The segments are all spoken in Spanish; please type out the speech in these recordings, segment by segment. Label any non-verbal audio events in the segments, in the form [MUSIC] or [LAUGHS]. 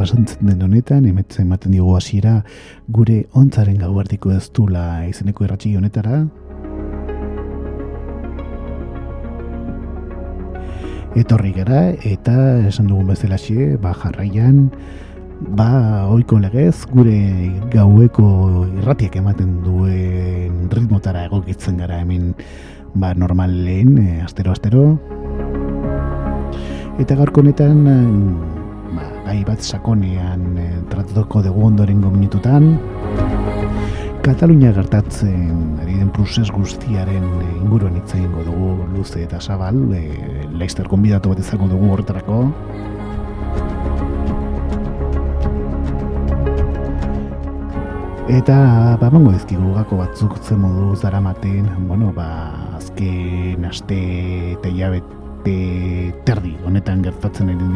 Pasantzen den honetan, emetzen ematen dugu hasiera gure ontzaren gauerdiko ez dula izeneko erratxi honetara. Etorri gara eta esan dugun bezala xe, ba jarraian, ba oiko legez gure gaueko irratiak ematen duen ritmotara egokitzen gara hemen ba normal lehen, e, astero astero. Eta gaurko honetan gai bat sakonean e, tratatuko dugu ondorengo minututan. Katalunia gertatzen ari den proses guztiaren e, inguruan hitz egingo dugu luze eta zabal e, Leister konbidatu bat izango dugu horretarako. Eta, ba, mango ezkigu gako batzuk zen modu zara maten, bueno, ba, azken aste eta hilabet e, terdi honetan gertatzen ari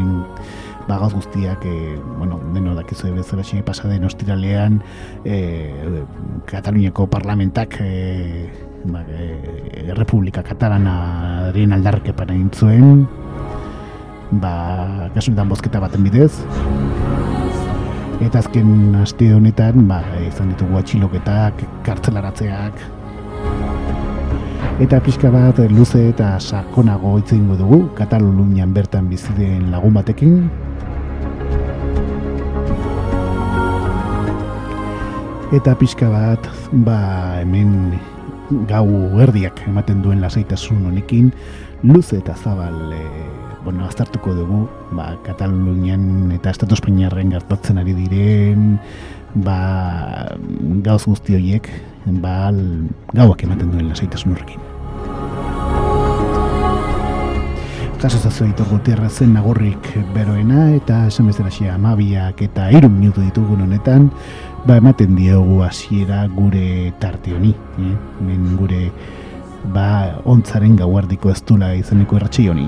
bagaz guztiak e, bueno, deno dakizu bezala xe pasaden ostiralean e, Kataluniako parlamentak e, ba, e, Republika Katalanaren aldarkepan egin zuen. Ba, kasunetan bozketa baten bidez. Eta azken aste honetan ba, izan ditugu atxiloketak, kartzelaratzeak Eta pixka bat luze eta sakonago itzen dugu, Katalunian bertan biziden lagun batekin. Eta pixka bat, ba, hemen gau erdiak ematen duen lasaitasun honekin, luze eta zabal, e, bueno, aztartuko dugu, ba, Katalunian eta Estatu Espainiarren gertatzen ari diren, ba, gauz guzti horiek, ba, gauak ematen duen lasaitasun horrekin. Kaso zazu ditu gutierra zen nagurrik beroena eta esan bezala xia amabiak eta irun minutu ditugun honetan ba ematen diogu hasiera gure tarte honi eh? Men gure ba ontzaren gauardiko ez dula izeneko erratxe honi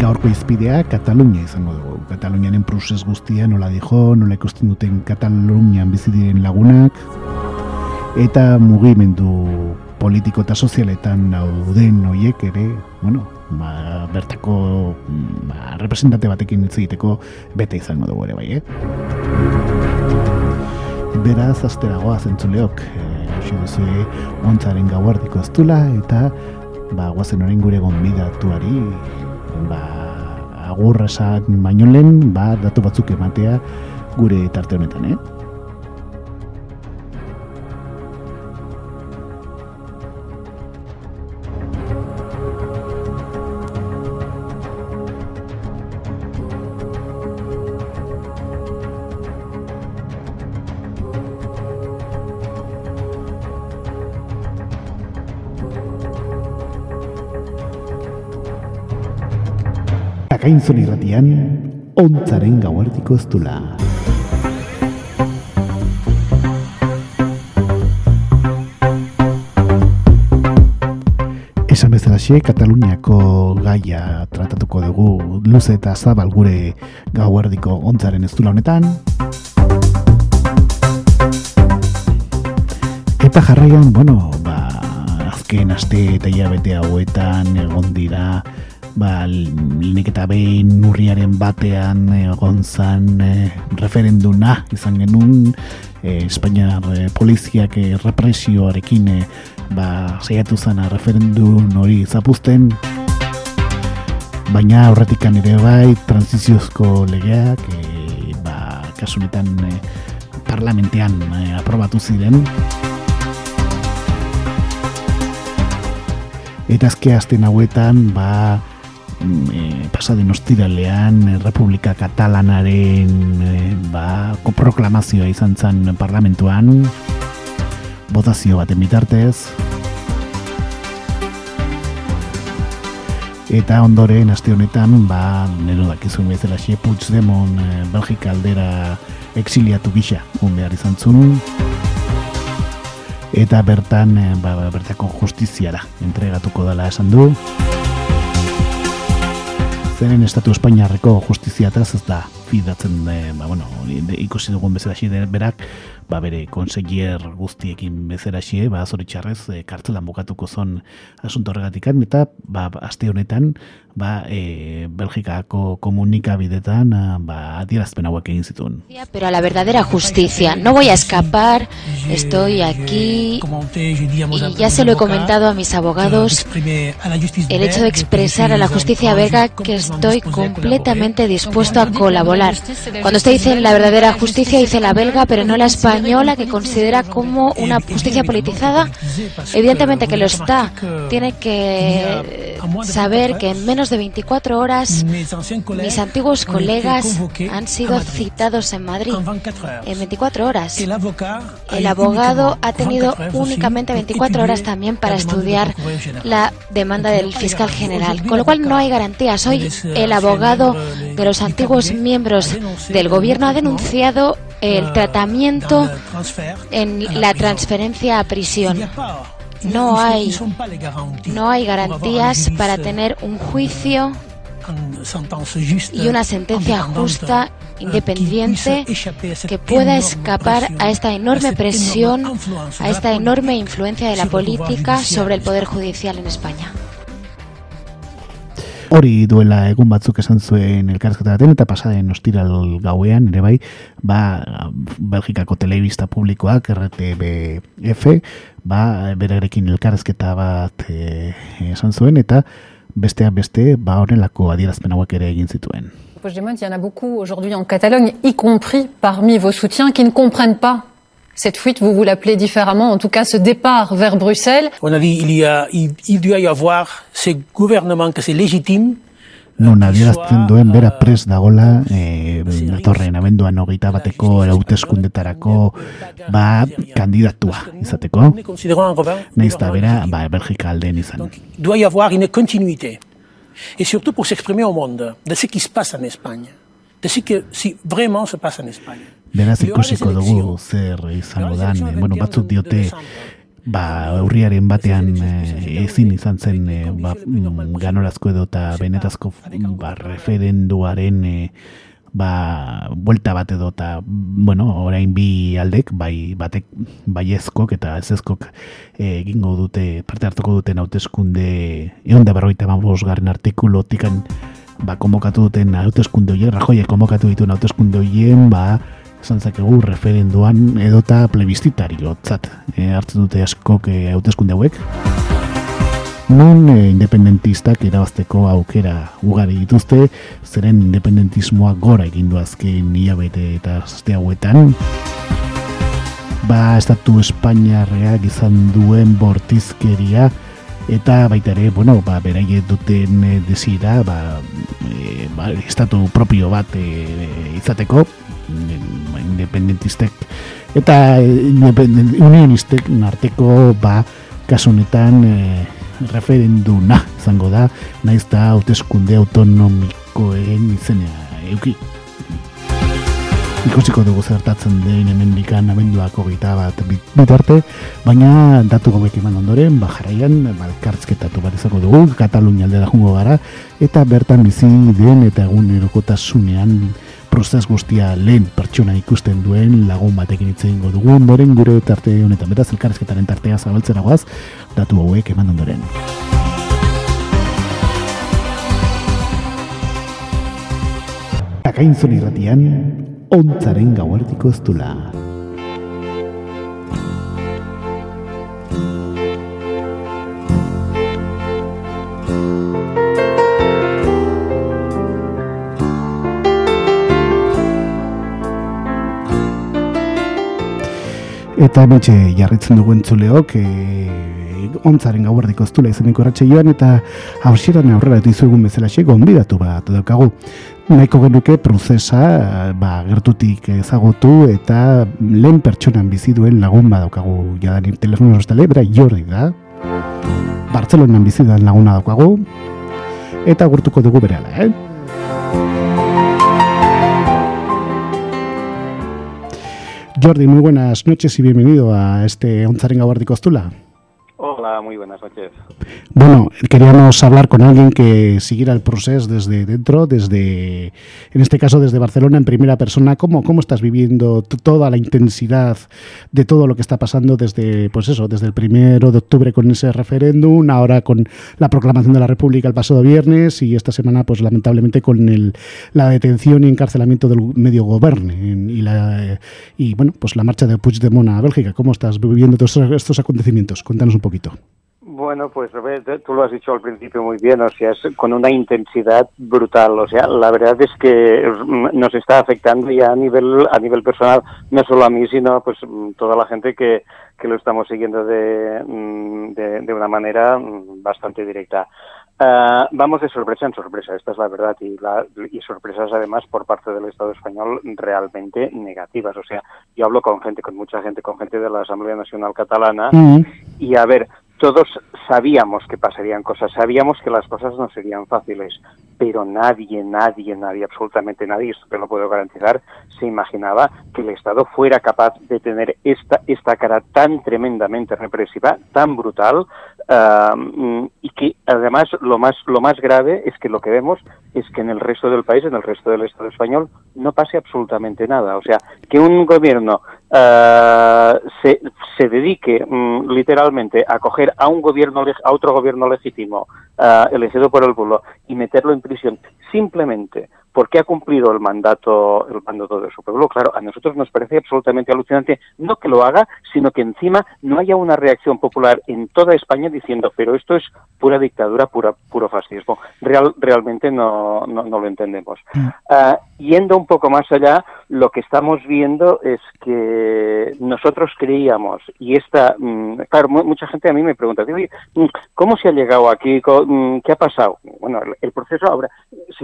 Gaurko izpidea Katalunia izango dugu. Katalunianen proses guztia nola dijo, nola ikusten duten Katalunian bizi diren lagunak eta mugimendu politiko eta sozialetan dauden hoiek ere, bueno, ba, bertako ba, representante batekin hitz egiteko bete izango dugu ere bai, eh? Beraz, asteragoa zentzuleok, hasi e, duzu ontzaren gauardiko aztula, eta ba, guazen orain gure gonbidatuari, ba, agurra baino lehen, ba, datu batzuk ematea gure tarte honetan, eh? Akainzun irratian, ontzaren gauartiko ez dula. Esan bezala xe, Kataluniako gaia tratatuko dugu luze eta zabal gure gauardiko ontzaren ez honetan. Eta jarraian, bueno, ba, azken aste eta hilabete hauetan egon dira ba, linek eta behin nurriaren batean egon zan e, referenduna izan genuen e, Espainiar e, poliziak e, represioarekin e, ba, zeiatu zana referendun hori zapuzten. Baina horretikan ere bai transiziozko legeak e, ba, kasunetan e, parlamentean e, aprobatu ziren. Eta azke asten hauetan ba e, pasaden ostiralean Republika Katalanaren e, ba, proklamazioa izan zen parlamentuan. Botazio baten bitartez. Eta ondoren aste honetan ba nero dakizun bezala xe Puigdemont e, Belgika aldera exiliatu gisa un behar izan zun eta bertan ba, bertako justiziara entregatuko dela esan du zeren estatu espainiarreko justizia ez da fidatzen de, ba, bueno, ikusi dugun bezala berak ba, bere konsegier guztiekin bezera xie, ba, zoritxarrez, e, kartzelan bukatuko zon asunto horregatikan, eta ba, aste honetan, ba, e, Belgikako komunikabidetan ba, adierazpen hauek egin zituen. Pero a la verdadera justicia, no voy a escapar, estoy aquí y ya se lo he comentado a mis abogados, el hecho de expresar a la justicia belga que estoy completamente dispuesto a colaborar. Cuando usted dice la verdadera justicia, dice la belga, pero no la española, que considera como una justicia politizada. Evidentemente que lo está. Tiene que saber que en menos de 24 horas, mis antiguos colegas han sido citados en Madrid en 24 horas. El abogado ha tenido únicamente 24 horas también para estudiar la demanda del fiscal general, con lo cual no hay garantías. Soy el abogado de los antiguos miembros del gobierno ha denunciado el tratamiento en la transferencia a prisión no hay, no hay garantías para tener un juicio y una sentencia justa, independiente, que pueda escapar a esta enorme presión, a esta enorme influencia de la política sobre el Poder Judicial en España. Hori duela egun batzuk esan zuen elkarrezketa baten eta pasaden ostiral gauean ere bai ba Belgikako telebista publikoak RTBF ba berarekin elkarrezketa bat e, esan zuen eta besteak beste ba horrelako adierazpen hauek ere egin zituen. Puigdemont, il y en a beaucoup aujourd'hui en Catalogne, y compris parmi vos soutiens, qui ne comprennent pas cette fuite, vous vous l'appelez différemment, en tout cas ce départ vers Bruxelles. On a dit il y a, il, il doit y avoir ce gouvernement que c'est légitime. Non adierazten duen bera pres dagola e, datorren abenduan hogeita bateko hauteskundetarako ba kandidatua izateko. Naiz da bera ba, Belgika aldean izan. Doit y avoir une continuité. Et surtout pour s'exprimer au monde de ce qui se passe en Espagne de ce que si vraiment se passe en Espagne Beraz ikusiko dugu zer izango dan, eh, bueno, batzuk diote ba, urriaren batean eh, ezin izan zen eh, ba, mm, ganorazko edo eta benetazko ba, referenduaren eh, ba, buelta bat edo eta, bueno, orain bi aldek, bai batek baiezkok eta ezezkok eh, egingo dute, parte hartuko duten hauteskunde egon da berroita garen artikulotikan ba, konbokatu duten hauteskunde horiek, rajoiek konbokatu dituen hauteskunde horien, ba, esan zakegu referenduan edota plebizitari lotzat e, hartzen dute askok e, hauteskunde hauek. Non e, independentistak irabazteko aukera ugari dituzte, zeren independentismoa gora egin du azken hilabete eta zazte hauetan. Ba, estatu Espainiarreak izan duen bortizkeria, eta baita ere, bueno, ba, beraie duten e, desira, ba, e, ba, estatu propio bat e, izateko, independentistek eta independent, unionistek narteko ba kasunetan e, referenduna izango da naiz da hauteskunde autonomikoen izenea euki ikusiko dugu zertatzen den hemendikan abenduako gita bat bitarte, baina datu gobek eman ondoren, ba jarraian, ba, kartzketatu bat izango dugu, Katalunia aldera jungo gara, eta bertan bizi den eta egun erokotasunean prozes guztia lehen pertsona ikusten duen lagun batekin hitz egingo dugu. Ondoren gure tarte honetan beraz elkarrezketaren tartea zabaltzera goaz datu hauek eman ondoren. Akainzon irratian ontzaren gauartiko ez Eta betxe jarritzen dugu entzuleok, e, ontzaren gauardiko ztula izeneko ratxe joan eta hausiran aurrera dizuegun bezala xe onbidatu bat daukagu. Nahiko genuke prozesa ba, gertutik ezagutu eta lehen pertsonan bizi duen lagun badaukagu jadanik telefono ostale, bera jordi da. Bartzelonan bizi da laguna daukagu eta gurtuko dugu bereala, eh? Jordi, muy buenas noches y bienvenido a este Onzarenga Guardico Ostula. Hola, muy buenas noches. Bueno, queríamos hablar con alguien que siguiera el proceso desde dentro, desde, en este caso desde Barcelona, en primera persona. ¿Cómo, cómo estás viviendo toda la intensidad de todo lo que está pasando desde, pues eso, desde el primero de octubre con ese referéndum, ahora con la proclamación de la República el pasado viernes y esta semana, pues lamentablemente con el, la detención y encarcelamiento del medio gobierno y, la, y bueno, pues la marcha de Puigdemont a Bélgica. ¿Cómo estás viviendo todos estos acontecimientos? Cuéntanos un poquito. Bueno, pues tú lo has dicho al principio muy bien, o sea, es con una intensidad brutal, o sea, la verdad es que nos está afectando ya a nivel a nivel personal, no solo a mí, sino pues toda la gente que, que lo estamos siguiendo de, de, de una manera bastante directa. Uh, vamos de sorpresa en sorpresa, esta es la verdad, y, la, y sorpresas además por parte del Estado español realmente negativas. O sea, yo hablo con gente, con mucha gente, con gente de la Asamblea Nacional Catalana, mm. y a ver, todos sabíamos que pasarían cosas, sabíamos que las cosas no serían fáciles, pero nadie, nadie, nadie, absolutamente nadie, esto te lo puedo garantizar, se imaginaba que el Estado fuera capaz de tener esta, esta cara tan tremendamente represiva, tan brutal, uh, y que además lo más, lo más grave es que lo que vemos es que en el resto del país, en el resto del Estado español, no pase absolutamente nada. O sea, que un gobierno uh, se, se dedique um, literalmente a coger a un gobierno, a otro gobierno legítimo, uh, elegido por el pueblo, y meterlo en prisión simplemente porque ha cumplido el mandato, el mandato de su pueblo. Claro, a nosotros nos parece absolutamente alucinante no que lo haga, sino que encima no haya una reacción popular en toda España diciendo, pero esto es pura dictadura, pura, puro fascismo. Real, realmente no, no, no lo entendemos. Uh, yendo un poco más allá, lo que estamos viendo es que nosotros creíamos, y esta, mmm, claro, mucha gente a mí me pregunta, mm, ¿cómo se ha llegado aquí? Mm, ¿Qué ha pasado? Bueno, el, el proceso ahora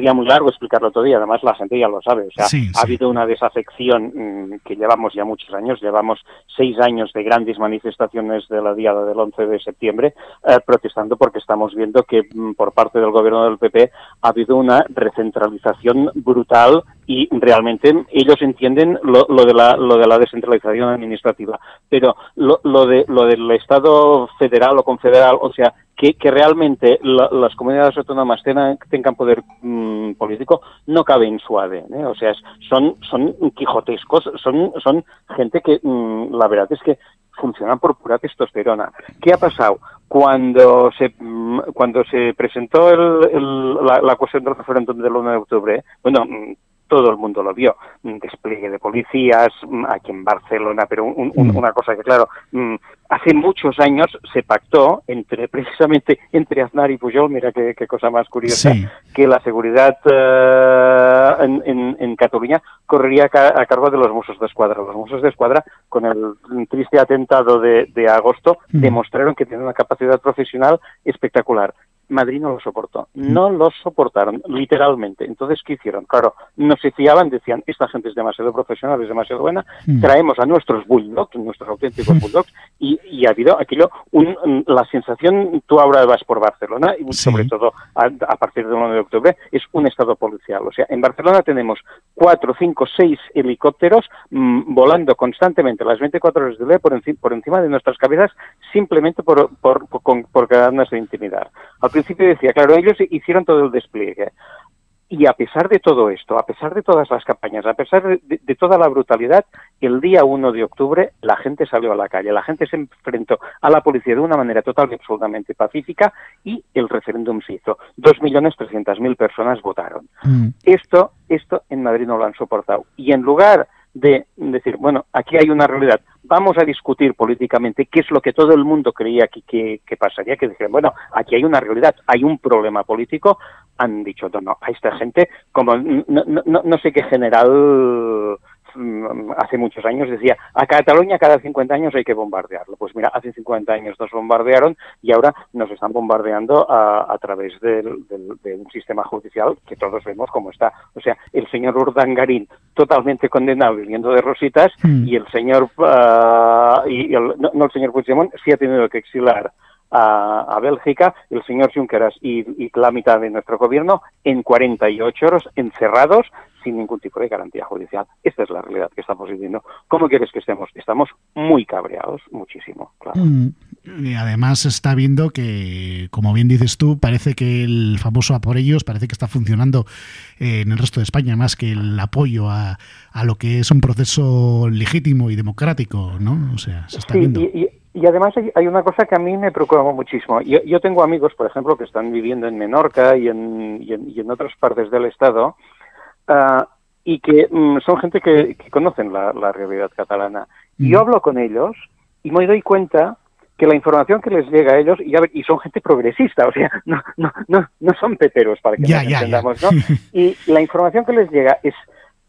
sería muy largo explicarlo todo y además la gente ya lo sabe. O sea, sí, sí. ha habido una desafección mmm, que llevamos ya muchos años, llevamos seis años de grandes manifestaciones de la diada del 11 de septiembre, eh, protestando porque estamos viendo que mmm, por parte del gobierno del PP ha habido una recentralización brutal y realmente ellos entienden lo, lo, de, la, lo de la descentralización administrativa, pero lo, lo, de, lo del Estado federal o confederal, o sea, que, que realmente la, las comunidades autónomas tengan, tengan poder mmm, político no cabe en su ADN, ¿eh? o sea, son, son quijotescos, son, son gente que mmm, la verdad es que funcionan por pura testosterona. ¿Qué ha pasado? Cuando se, cuando se presentó el, el, la, la cuestión del referéndum del 1 de octubre, bueno, todo el mundo lo vio, despliegue de policías aquí en Barcelona, pero un, un, una cosa que claro, hace muchos años se pactó entre [LAUGHS] precisamente entre Aznar y Pujol, mira qué, qué cosa más curiosa, sí. que la seguridad uh, en, en, en, Cataluña correría a, a, cargo de los Mossos de Escuadra. Los Mossos de Escuadra, con el triste atentado de, de agosto, mm. demostraron que tienen una capacidad profesional espectacular. Madrid no lo soportó. No lo soportaron, literalmente. Entonces, ¿qué hicieron? Claro, no se fiaban, decían, esta gente es demasiado profesional, es demasiado buena, mm. traemos a nuestros bulldogs, nuestros auténticos bulldogs, y, y, ha habido aquello, un, la sensación, tú ahora vas por Barcelona, y sí. sobre todo a, a, partir del 1 de octubre, es un estado policial. O sea, en Barcelona tenemos cuatro, cinco, seis helicópteros mmm, volando constantemente las 24 horas del día por, enci por encima de nuestras cabezas, simplemente por, por, por, por, por quedarnos de intimidar. Al principio decía, claro, ellos hicieron todo el despliegue. Y a pesar de todo esto, a pesar de todas las campañas, a pesar de, toda la brutalidad, el día 1 de octubre la gente salió a la calle, la gente se enfrentó a la policía de una manera total y absolutamente pacífica y el referéndum se hizo. 2.300.000 personas votaron. Mm. Esto, esto en Madrid no lo han soportado. Y en lugar de decir, bueno, aquí hay una realidad, vamos a discutir políticamente qué es lo que todo el mundo creía que, que, pasaría, que dijeron, bueno, aquí hay una realidad, hay un problema político, han dicho, no, no, a esta gente, como no, no, no sé qué general hace muchos años decía, a Cataluña cada 50 años hay que bombardearlo. Pues mira, hace 50 años nos bombardearon y ahora nos están bombardeando a, través de un sistema judicial que todos vemos cómo está. O sea, el señor Urdangarín totalmente condenado viviendo de rositas hmm. y el señor, uh, y el, no, el señor Puigdemont sí ha tenido que exilar a, a, Bélgica, el señor Junqueras y, y, la mitad de nuestro gobierno en 48 horas encerrados sin ningún tipo de garantía judicial. Esta es la realidad que estamos viviendo. ¿Cómo quieres que estemos? Estamos muy cabreados, muchísimo, claro. Mm, y además está viendo que, como bien dices tú, parece que el famoso a por ellos parece que está funcionando eh, en el resto de España más que el apoyo a, a lo que es un proceso legítimo y democrático, ¿no? O sea, se está viendo. Y, además hay, una cosa que a mí me preocupa muchísimo. Yo, yo tengo amigos, por ejemplo, que están viviendo en Menorca y en, y en, y en otras partes del Estado, Ah, y que mm, son gente que, conocen la, realidad catalana. Y yo mm. hablo con ellos y me doy cuenta que la información que les llega a ellos, y, y son gente progresista, o sea, [LAUGHS] no, no, no, no son peteros, para que nos entendamos, ¿no? [LAUGHS] Y la información que les llega es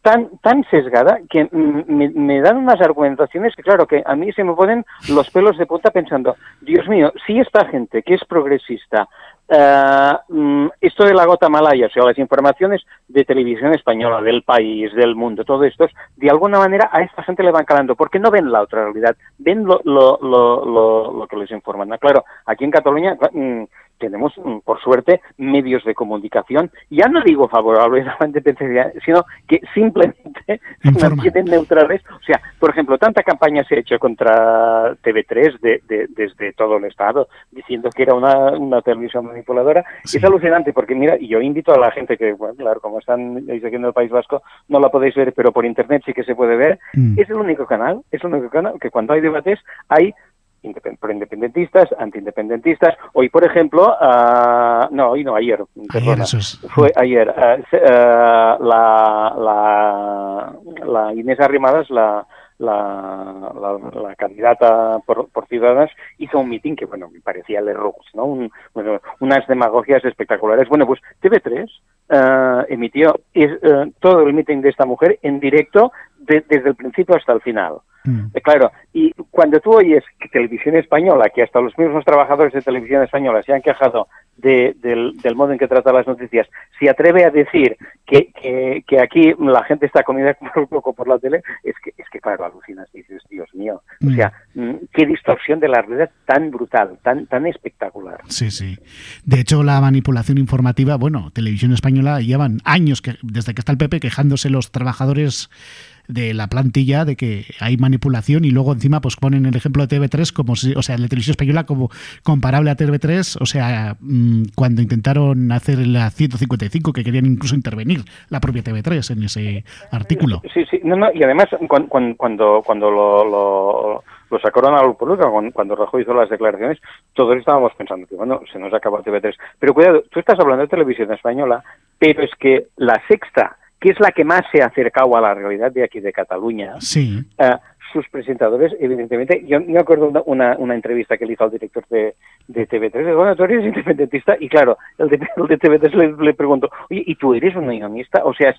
tan, tan sesgada que me, me, dan unas argumentaciones que, claro, que a mí se me ponen los pelos de punta pensando, Dios mío, si esta gente que es progresista Uh, esto de la gota malaya, o sea, las informaciones de televisión española, del país, del mundo, todo esto, de alguna manera a esta gente le van calando, porque no ven la otra realidad, ven lo, lo, lo, lo, que les informan. Claro, aquí en Cataluña, mm, tenemos, mm, por suerte, medios de comunicación, ya no digo favorables a la [LAUGHS] independencia, sino que simplemente [LAUGHS] se mantienen neutrales. O sea, por ejemplo, tanta campaña se ha hecho contra TV3 de, desde todo el Estado, diciendo que era una, una televisión manipuladora. Es alucinante, porque mira, y yo invito a la gente que, bueno, claro, como están aquí en el País Vasco, no la podéis ver, pero por Internet sí que se puede ver. Mm. Es el único canal, es el único canal que cuando hay debates hay independentistas, antiindependentistas. Hoy, por ejemplo, uh, no, hoy no, ayer, perdona, fue ayer, uh, la, la, la Inés Arrimadas, la, la, la, candidata por, por, Ciudadanos hizo un mitin que, bueno, me parecía el ¿no? Un, bueno, unas demagogias espectaculares. Bueno, pues TV3 uh, emitió todo el mitin de esta mujer en directo desde el principio hasta el final. Mm. Eh, claro, y cuando tú oyes que Televisión Española, que hasta los mismos trabajadores de Televisión Española se han quejado de, del, del, modo en que trata las noticias, se atreve a decir que, que, que, aquí la gente está comida [LAUGHS] un poco por la tele, es que, es que claro, alucinas y dices, Dios mío, o mm. sea, mm, qué distorsión de la realidad tan brutal, tan, tan espectacular. Sí, sí. De hecho, la manipulación informativa, bueno, Televisión Española llevan años, que, desde que está el PP, quejándose los trabajadores de la plantilla de que hay manipulación y luego encima pues ponen el ejemplo de TV3 como si, o sea, la televisión española como comparable a TV3, o sea, mm, cuando intentaron hacer la 155 que querían incluso intervenir la propia TV3 en ese artículo. Sí, sí, no, no, y además cuando cuando cuando lo, lo sacaron al público cuando Rajoy hizo las declaraciones, todos estábamos pensando que, bueno, se nos acabó TV3. Pero cuidado, tú estás hablando de televisión española, pero es que la sexta que es la que más se ha acercado a la realidad de aquí de Cataluña. Sí. Uh, sus presentadores, evidentemente, yo me acuerdo una, una, entrevista que le hizo al director de, de TV3, bueno, tú eres independentista, y claro, el de, el de TV3 le, le preguntó, oye, ¿y tú eres un unionista? O sea,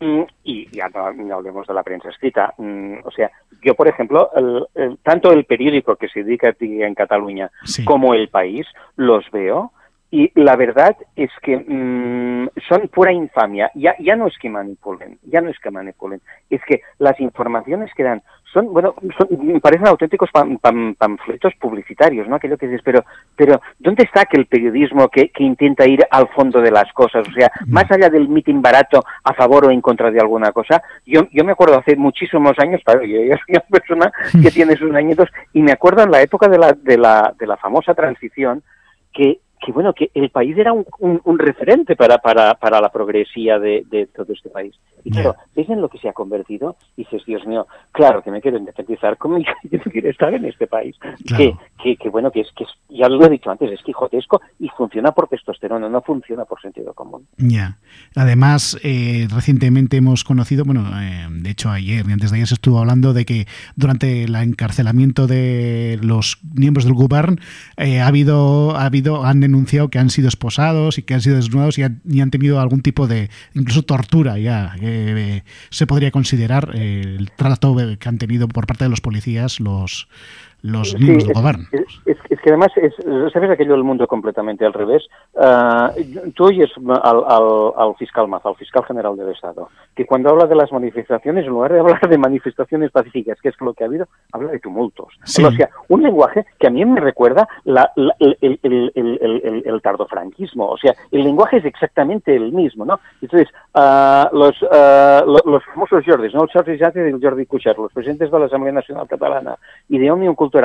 uh, y ya no, hablemos de la prensa escrita, um, o sea, yo, por ejemplo, el, el, tanto el periódico que se dedica aquí en Cataluña sí. como El País, los veo, y la verdad es que mmm, son pura infamia. Ya, ya no es que manipulen, ya no es que manipulen, es que las informaciones que dan son, bueno, son, parecen auténticos pam, pam, panfletos publicitarios, ¿no? Aquello que dices, pero, pero ¿dónde está aquel periodismo que, que intenta ir al fondo de las cosas? O sea, mm. más allá del mitin barato a favor o en contra de alguna cosa, yo, yo me acuerdo hace muchísimos años, claro, yo, yo soy una persona que [LAUGHS] tiene sus añitos, y me acuerdo en la época de la, de la, de la famosa transición, que que bueno, que el país era un, un, un referente para, para, para la progresía de, de, todo este país. Y claro, ves en lo que se ha convertido y dices, Dios mío, claro que me quiero independizar, ¿cómo [LAUGHS] yo quiero estar en este país? Claro. Que, que, que, bueno, que es, que es, ya lo he dicho antes, es quijotesco y funciona por testosterona, no funciona por sentido común. Ya. Además, eh, recientemente hemos conocido, bueno, eh, de hecho ayer y antes de ayer se estuvo hablando de que durante el encarcelamiento de los miembros del gobierno eh, ha habido, ha habido, han denunciado que han sido esposados y que han sido desnudados y han, tenido algún tipo de, incluso tortura ya, que se podría considerar el trato que han tenido por parte de los policías los los sí, del gobierno. Es, que además, es, ¿sabes aquello del mundo completamente al revés? Uh, tú oyes al, al, al, fiscal Maza, al fiscal general del Estado, que cuando habla de las manifestaciones, en lugar de hablar de manifestaciones pacíficas, que es lo que ha habido, habla de tumultos. Sí. O sea, un lenguaje que a mí me recuerda la, la, el, el, el, tardofranquismo. O sea, el lenguaje es exactamente el mismo, ¿no? Entonces, uh, los, uh, los famosos Jordis, ¿no? El Jordi y el Jordi Cuixart, los presidentes de la Asamblea Nacional Catalana y de Òmnium Cultural,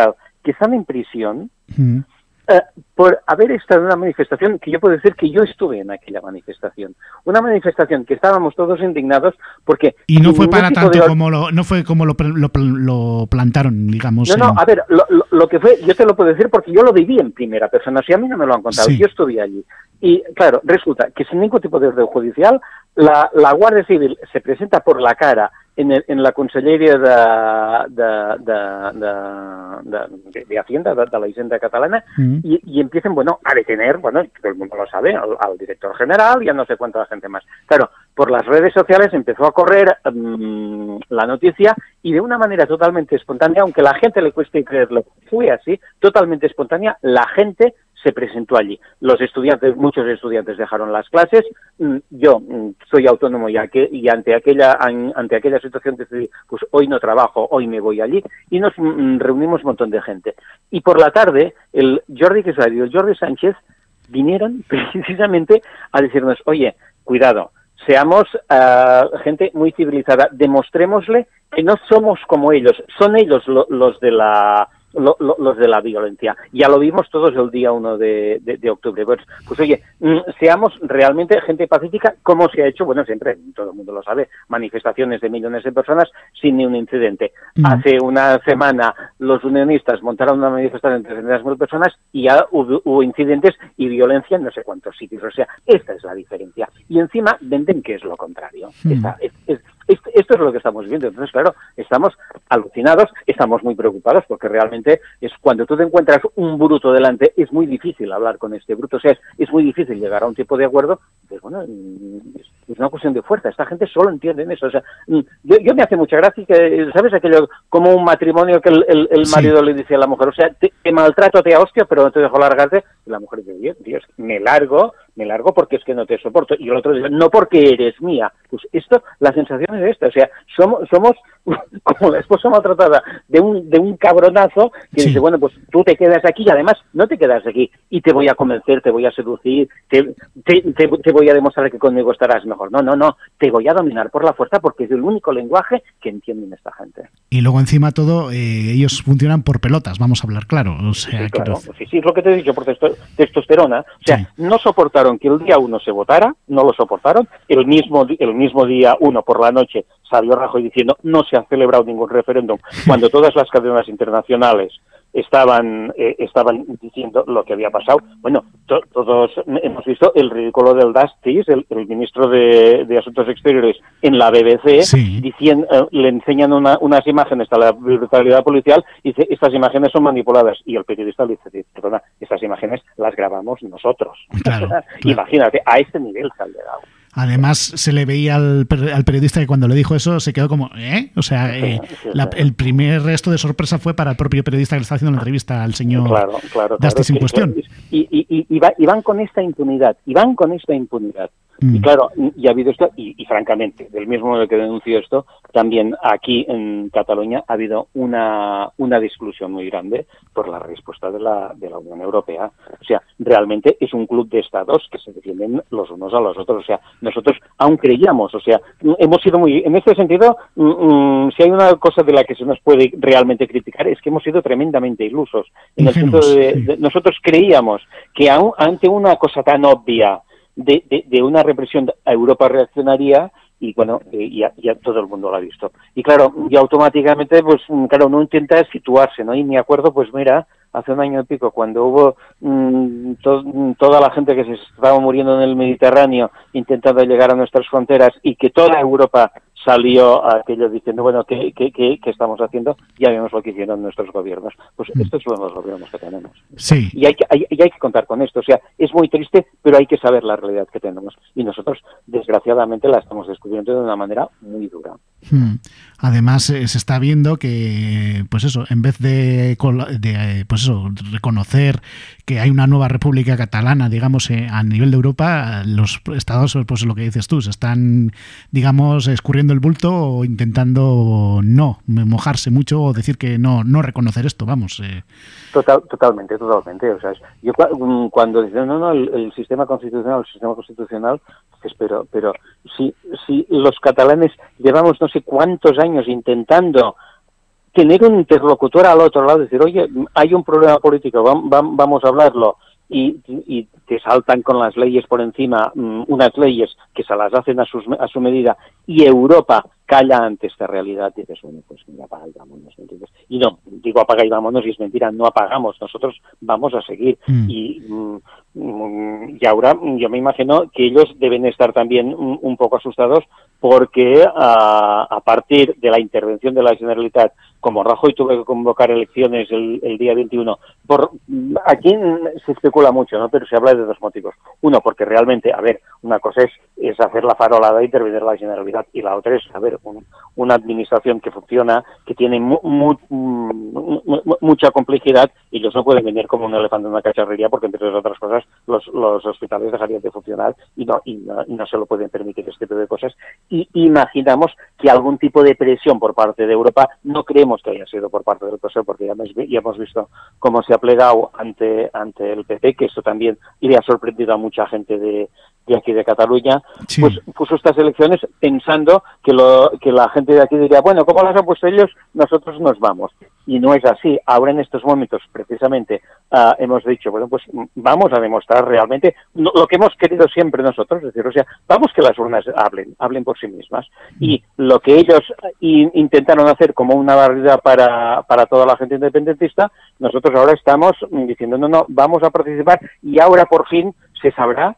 que están en prisión, mm. eh, por haber estado en una manifestación que yo puedo decir que yo estuve en aquella manifestación. Una manifestación que estábamos todos indignados porque... Y no fue para tanto de... como lo, no fue como lo, lo, lo plantaron, digamos. No, no, a ver, lo, lo, que fue, yo te lo puedo decir porque yo lo viví en primera persona, si a mí no me lo han contado, sí. yo estuve allí. Y claro, resulta que sin ningún tipo de orden judicial, la, la Guardia Civil se presenta por la cara en, el, en la Conselleria de, de, de, de, de Hacienda, de, la Hacienda catalana, mm. y, y, empiezan, bueno, a detener, bueno, todo el mundo lo sabe, al, al, director general y a no sé cuánta gente más. Claro, por las redes sociales empezó a correr um, la noticia y de una manera totalmente espontánea, aunque la gente le cueste creerlo, fue así, totalmente espontánea, la gente se presentó allí. Los estudiantes, muchos estudiantes dejaron las clases. Mm, yo mm, soy autónomo y, que, y ante aquella ante aquella situación decidí, pues hoy no trabajo, hoy me voy allí y nos mm, reunimos un montón de gente. Y por la tarde el Jordi Quesada y el Jordi Sánchez vinieron [LAUGHS] precisamente a decirnos, oye, cuidado, seamos uh, gente muy civilizada, demostrémosle que no somos como ellos, son ellos lo, los de la lo, lo, los de la violencia. Ya lo vimos todos el día 1 de, de, de, octubre. Pues, pues oye, mm, seamos realmente gente pacífica, como se ha hecho, bueno, siempre, todo el mundo lo sabe, manifestaciones de millones de personas sin ni un incidente. Mm. Hace una semana los unionistas montaron una manifestación de 300.000 personas y ya hubo, hubo, incidentes y violencia en no sé cuántos sitios. O sea, esta es la diferencia. Y encima venden que es lo contrario. Mm. Esta, es, es, esto es lo que estamos viendo. Entonces, claro, estamos alucinados, estamos muy preocupados porque realmente es cuando tú te encuentras un bruto delante, es muy difícil hablar con este bruto. O sea, es, es muy difícil llegar a un tipo de acuerdo. Pues bueno, es, una cuestión de fuerza. Esta gente solo entiende eso. O sea, yo, yo me hace mucha gracia que, ¿sabes? Aquello como un matrimonio que el, el, el marido sí. le dice a la mujer, o sea, te, te maltrato, te a hostia, pero no te dejo largarte. Y la mujer dice, Dios, me largo, me largo porque es que no te soporto. Y el otro dice, no porque eres mía. Pues esto, la sensación es esta. O sea, somos, somos [LAUGHS] como la esposa maltratada de un, de un cabronazo que sí. dice, bueno, pues tú te quedas aquí y además no te quedas aquí y te voy a convencer, te voy a seducir, te, te, te, te voy a demostrar que conmigo estarás mejor. No, no, no, te voy a dominar por la fuerza porque es el único lenguaje que entienden esta gente. Y luego encima todo, eh, ellos funcionan por pelotas, vamos a hablar claro. O sea, sí, claro. Que... Sí, sí, es lo que te he dicho por testosterona. O sea, sí. no soportaron que el día uno se votara, no lo soportaron, el mismo, el mismo día uno por la noche salió Rajoy diciendo no se ha celebrado ningún referéndum, [LAUGHS] cuando todas las cadenas internacionales estaban eh, estaban diciendo lo que había pasado. Bueno, to todos hemos visto el ridículo del Dastis, el, el ministro de, de, Asuntos Exteriores, en la BBC, sí. diciendo, eh, le enseñan una, unas imágenes a la brutalidad policial y dice, estas imágenes son manipuladas. Y el periodista le dice, perdona, estas imágenes las grabamos nosotros. Claro, [LAUGHS] claro. Imagínate, a este nivel se ha llegado. Además, se le veía al, al, periodista que cuando le dijo eso se quedó como, ¿eh? O sea, eh, la, el primer resto de sorpresa fue para el propio periodista que le está haciendo la entrevista al señor claro, claro, Dastis claro, en cuestión. Y, y, y, van con esta impunidad, y van con esta impunidad. Mm. Y claro, y ha habido esto, y, y, francamente, del mismo modo que denuncio esto, también aquí en Cataluña ha habido una, una discusión muy grande por la respuesta de la, de la Unión Europea. O sea, realmente es un club de estados que se defienden los unos a los otros. O sea, nosotros aún creíamos, o sea, hemos sido muy, en este sentido, mm, si hay una cosa de la que se nos puede realmente criticar es que hemos sido tremendamente ilusos. En el sentido de, de, nosotros creíamos que aún, ante una cosa tan obvia, de, de, de, una represión a Europa reaccionaría y bueno, eh, ya, ya, todo el mundo lo ha visto. Y claro, y automáticamente, pues claro, uno intenta situarse, ¿no? Y me acuerdo, pues mira, hace un año y pico, cuando hubo mmm, to toda la gente que se estaba muriendo en el Mediterráneo intentando llegar a nuestras fronteras y que toda Europa salió aquello diciendo, bueno, ¿qué, qué, qué, estamos haciendo? Ya vemos lo que hicieron nuestros gobiernos. Pues mm. estos son los gobiernos que tenemos. Sí. Y hay, que, hay, hay que contar con esto. O sea, es muy triste, pero hay que saber la realidad que tenemos. Y nosotros, desgraciadamente, la estamos descubriendo de una manera muy dura. Hmm. Además, eh, se está viendo que, pues eso, en vez de, de, pues eso, reconocer que hay una nueva república catalana, digamos, eh, a nivel de Europa, los estados, pues lo que dices tú, se están, digamos, escurriendo el bulto o intentando no mojarse mucho o decir que no, no reconocer esto, vamos. Eh. Total, totalmente, totalmente. O sea, yo mm, cuando dicen, no, no, el, sistema constitucional, el sistema constitucional, pero, pero si, si los catalanes llevamos no sé cuántos años intentando tener un interlocutor al otro lado, decir, oye, hay un problema político, vamos a hablarlo, y, y, te saltan con las leyes por encima, mm, unas leyes que se las hacen a, sus, a su medida, y Europa calla ante esta realidad, y dices, bueno, pues apaga y vámonos, Y no, digo apaga y vámonos, y es mentira, no apagamos, nosotros vamos a seguir. Mm. Y, mm, y ahora yo me imagino que ellos deben estar también un, poco asustados porque a, a, partir de la intervención de la Generalitat como Rajoy tuvo que convocar elecciones el, día 21, por, aquí se especula mucho, ¿no? pero se habla de dos motivos. Uno, porque realmente, a ver, una cosa es, es hacer la farolada e intervenir la Generalidad, y la otra es, a ver, una administración que funciona, que tiene mucha complejidad, y ellos no pueden venir como un elefante en una cacharrería, porque entre otras cosas los, los hospitales dejarían de funcionar y no, y no, y no se lo pueden permitir este tipo de cosas. Y imaginamos que algún tipo de presión por parte de Europa, no creemos que haya sido por parte del PSOE, porque ya, hemos visto cómo se ha plegado ante, ante el PP, que eso también le ha sorprendido a mucha gente de, de aquí de Cataluña, pues puso estas elecciones pensando que, lo, que la gente de aquí diría, bueno, como las han puesto ellos, nosotros nos vamos. Y no es así. Ahora en estos momentos, precisamente, ah, hemos dicho, bueno, pues vamos a demostrar realmente lo que hemos querido siempre nosotros, es decir, o sea, vamos que las urnas hablen, hablen por sí mismas. Y lo que ellos intentaron hacer como una barrera para, para toda la gente independentista, nosotros ahora estamos diciendo, no, no, vamos a participar y ahora por fin se sabrá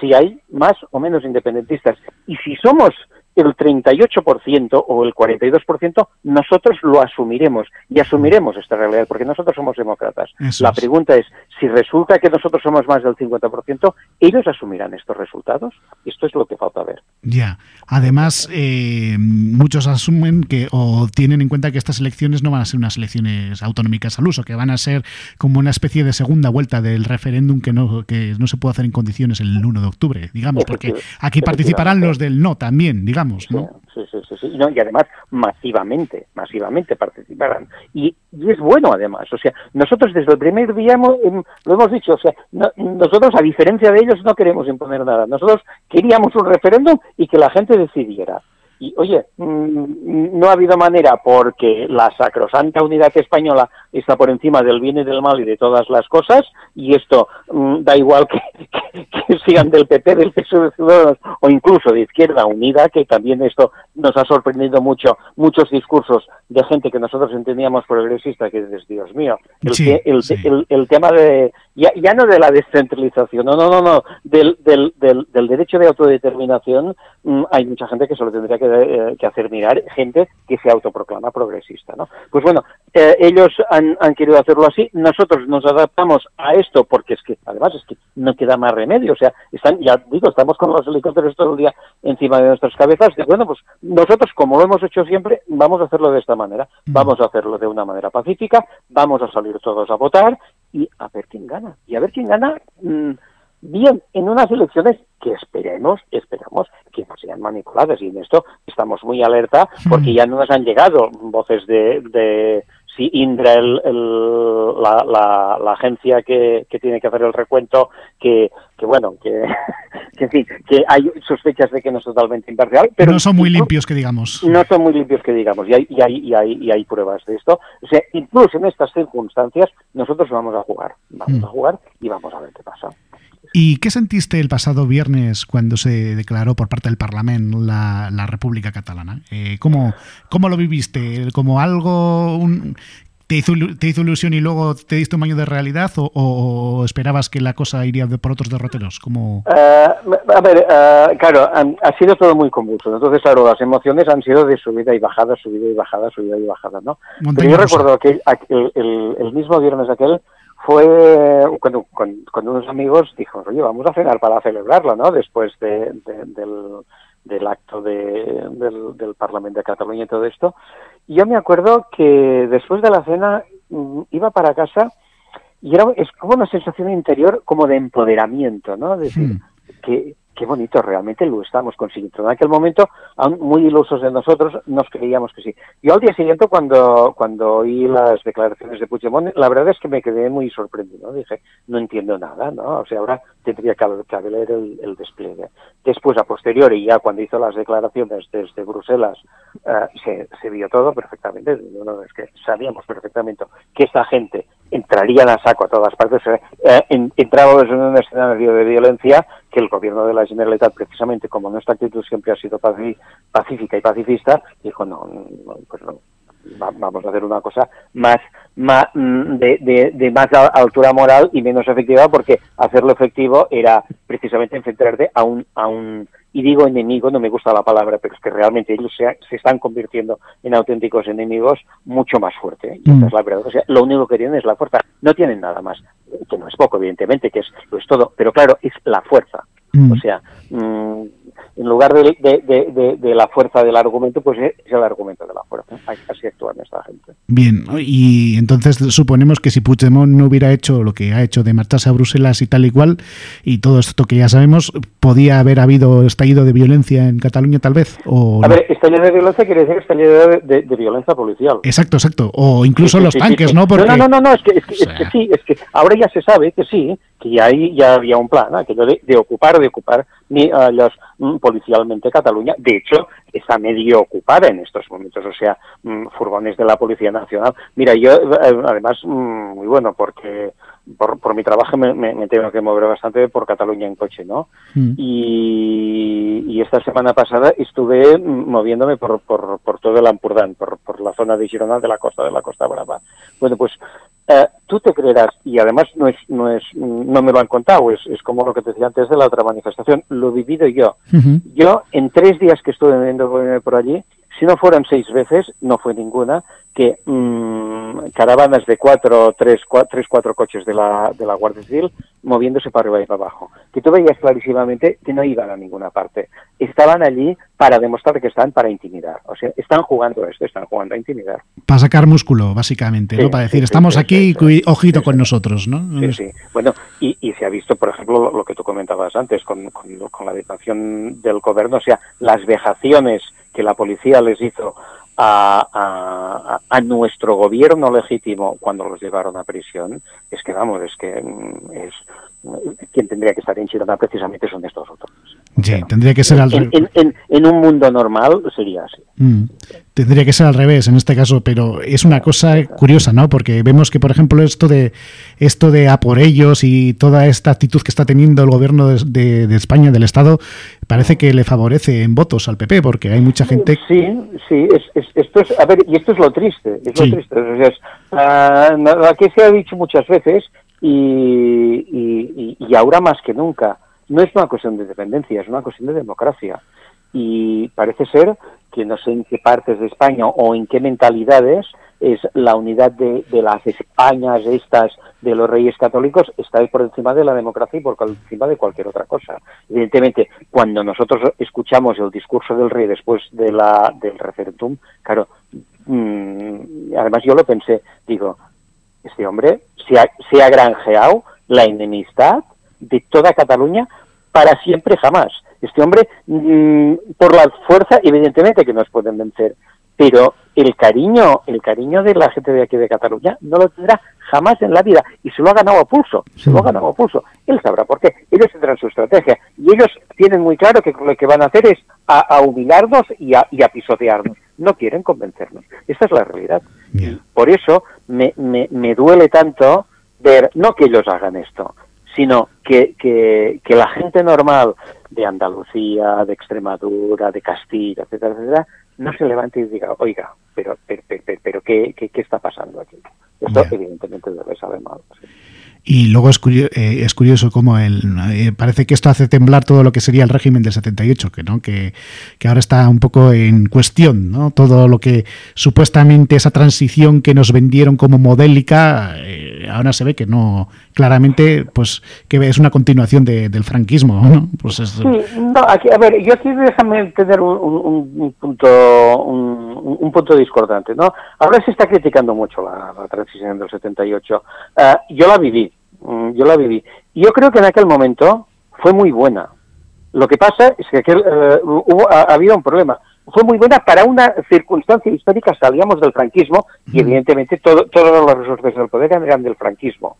si hay más o menos independentistas. Y si somos el 38% o el 42%, nosotros lo asumiremos y asumiremos esta realidad, porque nosotros somos demócratas. la pregunta es, si resulta que nosotros somos más del 50%, ¿ellos asumirán estos resultados? Esto es lo que falta ver. Ya. Además, eh, muchos asumen que o tienen en cuenta que estas elecciones no van a ser unas elecciones autonómicas al uso, que van a ser como una especie de segunda vuelta del referéndum que no, que no se puede hacer en condiciones el 1 de octubre, digamos, porque aquí participarán los del no también, digamos. Sí, sí, sí, sí. y además masivamente, masivamente participarán. Y, y, es bueno además, o sea, nosotros desde el primer día em, lo hemos dicho, o sea, nosotros a diferencia de ellos no queremos imponer nada, nosotros queríamos un referéndum y que la gente decidiera. Y oye, mm, no ha habido manera porque la sacrosanta unidad española está por encima del bien y del mal y de todas las cosas, y esto mm, da igual que, [LAUGHS] sigan del PP, del PSOE de o incluso de Izquierda Unida, que también esto nos ha sorprendido mucho, muchos discursos de gente que nosotros entendíamos progresista, que es Dios mío, el, el, tema de, ya, ya, no de la descentralización, no, no, no, no, del, del, del, del derecho de autodeterminación, mm, hay mucha gente que solo tendría que, eh, que, hacer mirar, gente que se autoproclama progresista, ¿no? Pues bueno, eh, ellos han han, querido hacerlo así. Nosotros nos adaptamos a esto porque es que, además, es que no queda más remedio. O sea, están, ya digo, estamos con los helicópteros todo el día encima de nuestras cabezas. Y bueno, pues nosotros, como lo hemos hecho siempre, vamos a hacerlo de esta manera. Mm. Vamos a hacerlo de una manera pacífica, vamos a salir todos a votar y a ver quién gana. Y a ver quién gana. Mm, bien en unas elecciones que esperemos, esperamos que no sean manipuladas y en esto estamos muy alerta porque mm. ya no nos han llegado voces de, si Indra, el, la, la, agencia que, que, tiene que hacer el recuento, que, que bueno, que, [LAUGHS] que, que hay sospechas de que no es totalmente imparcial. Pero no son muy limpios, que digamos. No son muy limpios, que digamos, y hay, y hay, y hay, y hay pruebas de esto. O sea, incluso en estas circunstancias, nosotros vamos a jugar, vamos mm. a jugar y vamos a ver qué pasa. ¿Y qué sentiste el pasado viernes cuando se declaró por parte del Parlamento la, la República Catalana? Eh, ¿cómo, ¿Cómo lo viviste? ¿Como algo, un, ¿Te hizo, ¿Te hizo ilusión y luego te diste un baño de realidad o, esperabas que la cosa iría por otros derroteros? Como... Eh, a ver, eh, claro, ha sido todo muy convulso. Entonces, claro, las emociones han sido de subida y bajada, subida y bajada, subida y bajada, ¿no? Pero yo recuerdo que el, el, mismo viernes aquel fue cuando, cuando, unos amigos dijo, oye, vamos a cenar para celebrarlo, ¿no? Después de, del, del acto de, del, del Parlamento de Cataluña y todo esto. Y yo me acuerdo que después de la cena mm, iba para casa y era es como una sensación interior como de empoderamiento, ¿no? decir, hmm. que, qué bonito, realmente lo estamos consiguiendo. En aquel momento, aún muy ilusos de nosotros, nos creíamos que sí. Yo al día siguiente, cuando, cuando oí las declaraciones de Puigdemont, la verdad es que me quedé muy sorprendido. Dije, no entiendo nada, ¿no? O sea, ahora tendría que haber el, el despliegue. Después, a posteriori, ya cuando hizo las declaraciones desde Bruselas, eh, se, se, vio todo perfectamente. es que sabíamos perfectamente que esta gente entrarían a saco a todas partes. Eh, en, entrábamos en un escenario de violencia que el gobierno de la Generalitat, precisamente como nuestra actitud siempre ha sido pacífica y pacifista, dijo, no, pues no, vamos a hacer una cosa más, más mm, de, de, más altura moral y menos efectiva porque hacerlo efectivo era precisamente enfrentarte a un, a un y digo enemigo, no me gusta la palabra, pero es que realmente ellos se, se están convirtiendo en auténticos enemigos mucho más fuerte. Y mm. es la verdad. O sea, lo único que tienen es la fuerza. No tienen nada más, que no es poco, evidentemente, que es, lo es todo, pero claro, es la fuerza. Mm. O sea, mm, en lugar de, de, de, la fuerza del argumento, pues es el argumento de la fuerza. Así actúa esta gente. Bien, y entonces suponemos que si Puigdemont no hubiera hecho lo que ha hecho de marcharse a Bruselas y tal y cual, y todo esto que ya sabemos, ¿podía haber habido estallido de violencia en Cataluña tal vez? O a ver, estallido de violencia quiere decir estallido de, violencia policial. Exacto, exacto. O incluso los tanques, ¿no? Porque... No, no, no, no, es que, es que, es que sí, es que ahora ya se sabe que sí, que ahí ya había un plan, aquello de, de ocupar, de ocupar ni, uh, los, mm, policialmente Cataluña. De hecho, está medio ocupada en estos momentos, o sea, mm, furgones de la Policía Nacional. Mira, yo, eh, además, mm, muy bueno, porque por, por mi trabajo me, me, tengo que mover bastante por Cataluña en coche, ¿no? Y, y, esta semana pasada estuve moviéndome por, por, por todo el Ampurdán, por, por la zona de Girona, de la costa de la Costa Brava. Bueno, pues eh, tú te creerás, y además no es, no es, no me lo han contado, es, es como lo que te decía antes de la otra manifestación, lo he vivido yo. Yo, en tres días que estuve viviendo por allí, si no fueron seis veces, no fue ninguna, que mmm, caravanas de cuatro, tres, cuatro, tres, cuatro coches de la, de la Guardia Civil moviéndose para arriba y para abajo. Que tú veías clarísimamente que no iban a ninguna parte. Estaban allí para demostrar que están para intimidar. O sea, están jugando esto, están jugando a intimidar. Para sacar músculo, básicamente, ¿no? Para decir, estamos aquí, ojito con nosotros, ¿no? Sí, sí. Bueno, y, y, se ha visto, por ejemplo, lo, que tú comentabas antes con, con, con la detención del gobierno, o sea, las vejaciones que la policía les hizo a, a, nuestro gobierno legítimo cuando los llevaron a prisión, es que vamos, es que mm, es quien tendría que estar en Girona precisamente son estos otros. Sí, tendría que ser al en, en, en, un mundo normal sería así. Mm. Tendría que ser al revés en este caso, pero es una cosa curiosa, ¿no? Porque vemos que, por ejemplo, esto de esto de a por ellos y toda esta actitud que está teniendo el gobierno de, de, España, del Estado, parece que le favorece en votos al PP, porque hay mucha gente. Sí, sí, es, es, esto es, a ver, y esto es lo triste, es sí. lo triste. O sea, es, uh, aquí se ha dicho muchas veces y, ahora más que nunca no es una cuestión de dependencia, es una cuestión de democracia. Y parece ser que no sé en qué partes de España o en qué mentalidades es la unidad de, las Españas estas de los reyes católicos está por encima de la democracia y por encima de cualquier otra cosa. Evidentemente, cuando nosotros escuchamos el discurso del rey después del referéndum, claro, mmm, además yo lo pensé, digo, este hombre se ha, se ha granjeado la enemistad de toda Cataluña para siempre jamás. Este hombre, mmm, por la fuerza, evidentemente que nos pueden vencer, pero el cariño, el cariño de la gente de aquí de Cataluña no lo tendrá jamás en la vida y se lo ha ganado a pulso, se lo ha ganado a pulso. Él sabrá por qué, ellos tendrán su estrategia y ellos tienen muy claro que lo que van a hacer es a, a humillarnos y a, y a, pisotearnos. No quieren convencernos. Esta es la realidad. Yeah. Por eso me, me, me duele tanto ver, no que ellos hagan esto, sino que, que, que, la gente normal de Andalucía, de Extremadura, de Castilla, etcétera, etcétera, no se levante y diga, oiga, pero, pero, pero, pero ¿qué, qué, ¿qué está pasando aquí? Esto evidentemente debe saber mal. Y luego es curioso, eh, es curioso cómo el, eh, parece que esto hace temblar todo lo que sería el régimen del 78, que, ¿no? que, que ahora está un poco en cuestión. ¿no? Todo lo que supuestamente esa transición que nos vendieron como modélica, eh, ahora se ve que no, claramente, pues que es una continuación de, del franquismo. ¿no? Pues es... Sí, no, aquí, a ver, yo aquí déjame tener un, un, un punto un, un, punto discordante. ¿no? Ahora se está criticando mucho la, transición del 78. Uh, yo la viví Mm, yo la viví. Yo creo que en aquel momento fue muy buena. Lo que pasa es que aquel, eh, hubo, ha, un problema. Fue muy buena para una circunstancia histórica, salíamos del franquismo y evidentemente todo, todos los resortes del poder eran del franquismo.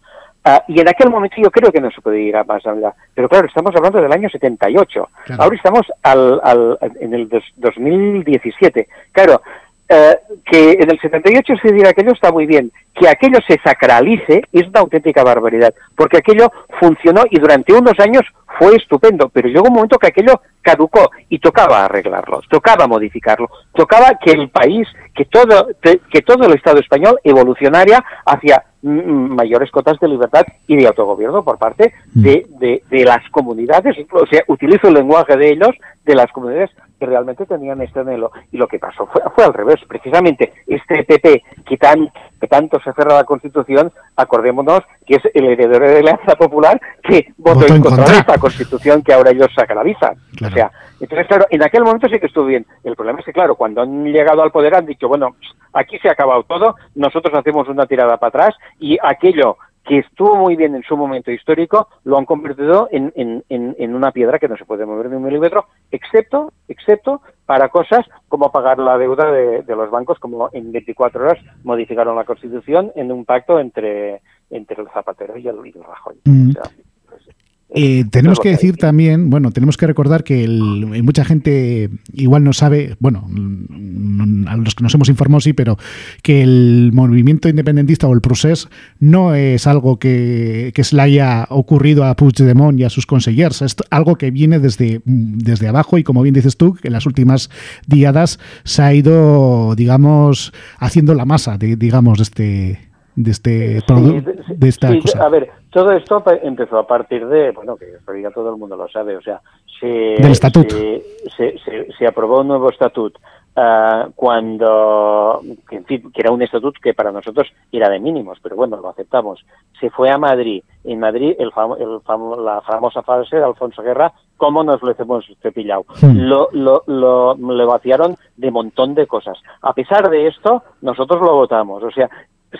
Uh, y en aquel momento yo creo que no se puede ir a más allá. Pero claro, estamos hablando del año 78. Claro. Ahora estamos al, al, en el dos, 2017. Claro, eh, que en el 78 se diga aquello está muy bien, que aquello se sacralice es una auténtica barbaridad, porque aquello funcionó y durante unos años fue estupendo, pero llegó un momento que aquello caducó y tocaba arreglarlo, tocaba modificarlo, tocaba que el país, que todo, que todo el Estado español evolucionaria hacia mayores cotas de libertad y de autogobierno por parte de, de, de las comunidades, o sea, utilizo el lenguaje de ellos, de las comunidades que realmente tenían este anhelo. Y lo que pasó fue, fue al revés. Precisamente este PP que, tan, que tanto se aferra a la Constitución, acordémonos que es el heredero de la Alianza Popular que votó, votó en contra de esta Constitución que ahora ellos sacralizan. Claro. O sea, entonces, claro, en aquel momento sí que estuvo bien. El problema es que, claro, cuando han llegado al poder han dicho, bueno, aquí se ha acabado todo, nosotros hacemos una tirada para atrás y aquello que estuvo muy bien en su momento histórico, lo han convertido en, en, en, en una piedra que no se puede mover ni un milímetro, excepto, excepto para cosas como pagar la deuda de, de los bancos, como en 24 horas modificaron la Constitución en un pacto entre, entre el Zapatero y el, y el Rajoy. Mm. O sea, eh, tenemos que decir también, bueno, tenemos que recordar que el, mucha gente igual no sabe, bueno, a los que nos hemos informado sí, pero que el movimiento independentista o el procés no es algo que, que se le haya ocurrido a Puigdemont y a sus consellers, es algo que viene desde, desde abajo y como bien dices tú, en las últimas diadas se ha ido, digamos, haciendo la masa, de, digamos, de este de este sí, de esta sí, cosa. A ver, todo esto empezó a partir de, bueno, que ya todo el mundo lo sabe, o sea, se, del estatuto. Se, se, se, aprobó un nuevo estatuto uh, cuando, que, en fin, que era un estatuto que para nosotros era de mínimos, pero bueno, lo aceptamos. Se fue a Madrid. En Madrid, el famo, el famo, la famosa frase de Alfonso Guerra, ¿cómo nos lo hemos cepillado? Hmm. Lo, lo, lo, lo vaciaron de montón de cosas. A pesar de esto, nosotros lo votamos. O sea,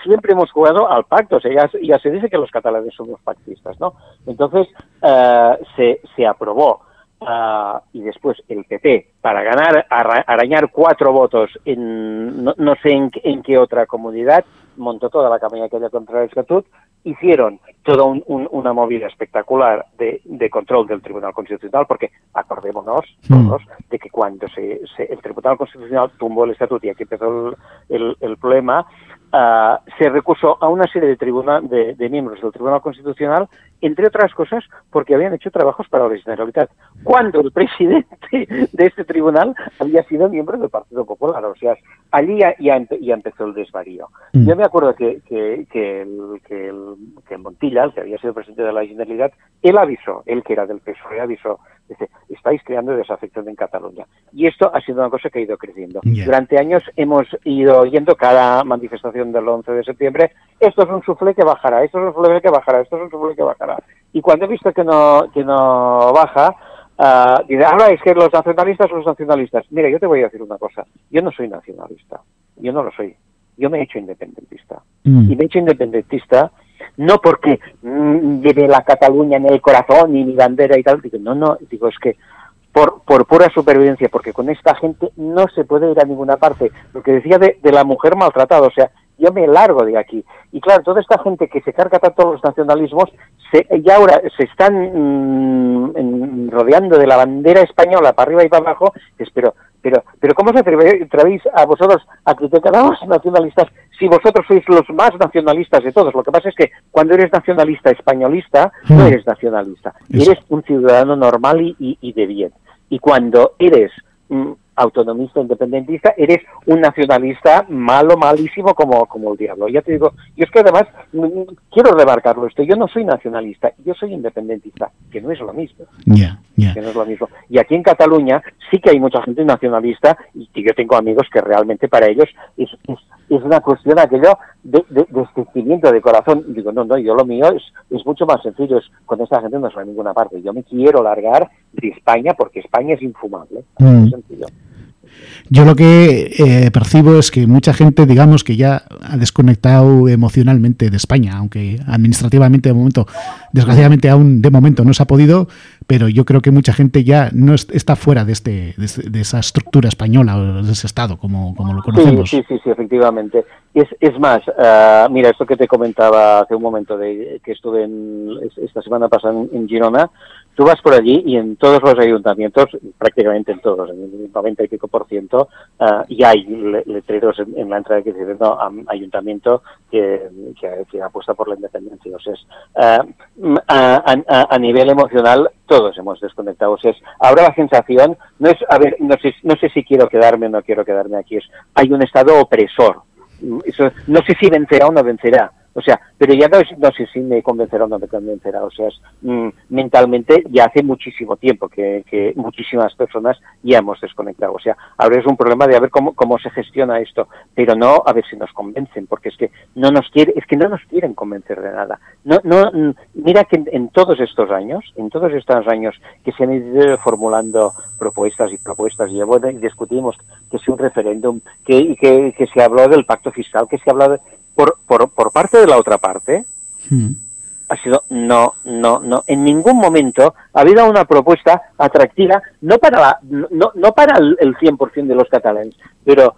siempre hemos jugado al pacto, o sea, ya, ya, se dice que los catalanes somos pactistas, ¿no? Entonces, uh, se, se, aprobó uh, y después el PP, para ganar, arañar cuatro votos en no, no sé en, en, qué otra comunidad, montó toda la campaña que había contra el estatut, hicieron toda un, un, una movida espectacular de, de, control del Tribunal Constitucional, porque acordémonos todos de que cuando se, se, el Tribunal Constitucional tumbó el estatuto y aquí empezó el, el, el problema, Uh, se recusó a una serie de, tribunal, de, de, miembros del Tribunal Constitucional, entre otras cosas porque habían hecho trabajos para la Generalitat, cuando el presidente de este tribunal había sido miembro del Partido Popular. O sea, allí ya, ya, ya empezó el desvarío. Mm. Yo me acuerdo que, que, que, el, que, el, que Montilla, el que había sido presidente de la Generalitat, él avisó, él que era del PSOE, avisó, dice, estáis creando desafección en Cataluña. Y esto ha sido una cosa que ha ido creciendo. Yeah. Durante años hemos ido oyendo cada manifestación del 11 de septiembre, esto es un suflé que bajará, esto es un suflé que bajará, esto es un suflé que bajará. Y cuando he visto que no, que no baja, uh, diré, ahora es que los nacionalistas son los nacionalistas. Mira, yo te voy a decir una cosa, yo no soy nacionalista, yo no lo soy, yo me he hecho independentista. Mm. Y me he hecho independentista no porque mmm, lleve la Cataluña en el corazón y mi bandera y tal, digo, no, no, digo, es que por, por pura supervivencia, porque con esta gente no se puede ir a ninguna parte. Lo que decía de, de la mujer maltratada, o sea, yo me largo de aquí. Y claro, toda esta gente que se carga tanto los nacionalismos, se, ya ahora se están mmm, rodeando de la bandera española para arriba y para abajo, es, pero, pero, pero ¿cómo os atrevéis a vosotros a criticar a los nacionalistas si vosotros sois los más nacionalistas de todos? Lo que pasa es que cuando eres nacionalista españolista, mm. no eres nacionalista, eres un ciudadano normal y, y, y de bien. Y cuando eres autonomista, independentista, eres un nacionalista malo, malísimo como, como el diablo. Ya te digo, y es que además, mm, quiero remarcarlo esto, yo no soy nacionalista, yo soy independentista, que no es lo mismo. Que no es lo mismo. Y aquí en Cataluña sí que hay mucha gente nacionalista y yo tengo amigos que realmente para ellos es, es, es una cuestión aquello de, de, de de corazón. Digo, no, no, yo lo mío es, es mucho más sencillo, es con esta gente no se va a ninguna parte. Yo me quiero largar de España porque España es infumable. Mm. Yo lo que eh, percibo es que mucha gente, digamos, que ya ha desconectado emocionalmente de España, aunque administrativamente de momento, desgraciadamente aún de momento no se ha podido, pero yo creo que mucha gente ya no está fuera de, este, de, esa estructura española o de ese Estado, como, como lo conocemos. Sí, sí, sí, efectivamente. Es, es más, uh, mira, esto que te comentaba hace un momento, de que estuve en, esta semana pasada en Girona, tú vas por allí y en todos los ayuntamientos, prácticamente en todos, en el 90 y pico por ciento, uh, ya hay letreros en, la entrada que dicen, no, ayuntamiento que, que, apuesta por la independencia. O sea, uh, a, nivel emocional, todos hemos desconectado. O sea, ahora la sensación no es, a ver, no sé, no sé si quiero quedarme o no quiero quedarme aquí, es, hay un Estado opresor. Eso, no sé si vencerá o no vencerá o sea, pero ya no, sé si me convencerá o no me convencerá. O sea, mm, mentalmente ya hace muchísimo tiempo que, que, muchísimas personas ya hemos desconectado. O sea, ahora es un problema de a ver cómo, cómo se gestiona esto, pero no a ver si nos convencen, porque es que no nos quiere, es que no nos quieren convencer de nada. No, no, mm, mira que en, todos estos años, en todos estos años que se han ido formulando propuestas y propuestas, y, bueno, y discutimos que si un referéndum, que, que, que se habló del pacto fiscal, que se habló de, por, por, por parte de la otra parte, hmm. ha sido no, no, no. En ningún momento ha habido una propuesta atractiva, no para, la, no, no para el, 100% de los catalanes, pero,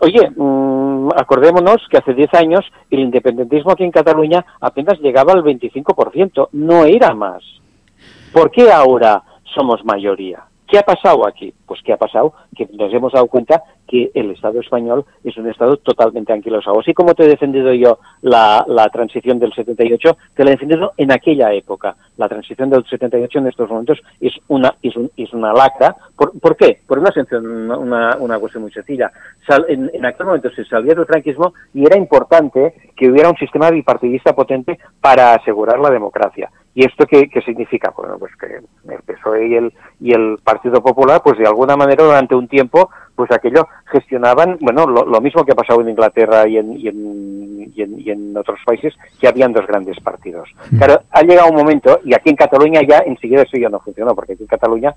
oye, mmm, acordémonos que hace 10 años el independentismo aquí en Cataluña apenas llegaba al 25%, no era más. ¿Por qué ahora somos mayoría? ¿Qué ha pasado aquí? Pues ¿qué ha pasado? Que nos hemos dado cuenta que el Estado español es un Estado totalmente anquilosado. Así como te he defendido yo la, transición del 78, te la he defendido en aquella época. La transición del 78 en estos momentos es una, es, un, es una lacra. ¿Por, ¿Por, qué? Por una, una, una cuestión muy sencilla. En, en, aquel momento se salía del franquismo y era importante que hubiera un sistema bipartidista potente para asegurar la democracia. ¿Y esto qué, qué, significa? Bueno, pues que el PSOE y el, y el Partido Popular, pues de alguna manera durante un tiempo pues aquello gestionaban, bueno, lo, mismo que ha pasado en Inglaterra y en, y en, y en, otros países, que habían dos grandes partidos. Mm. Claro, ha llegado un momento, y aquí en Cataluña ya enseguida eso ya no funcionó, porque aquí en Cataluña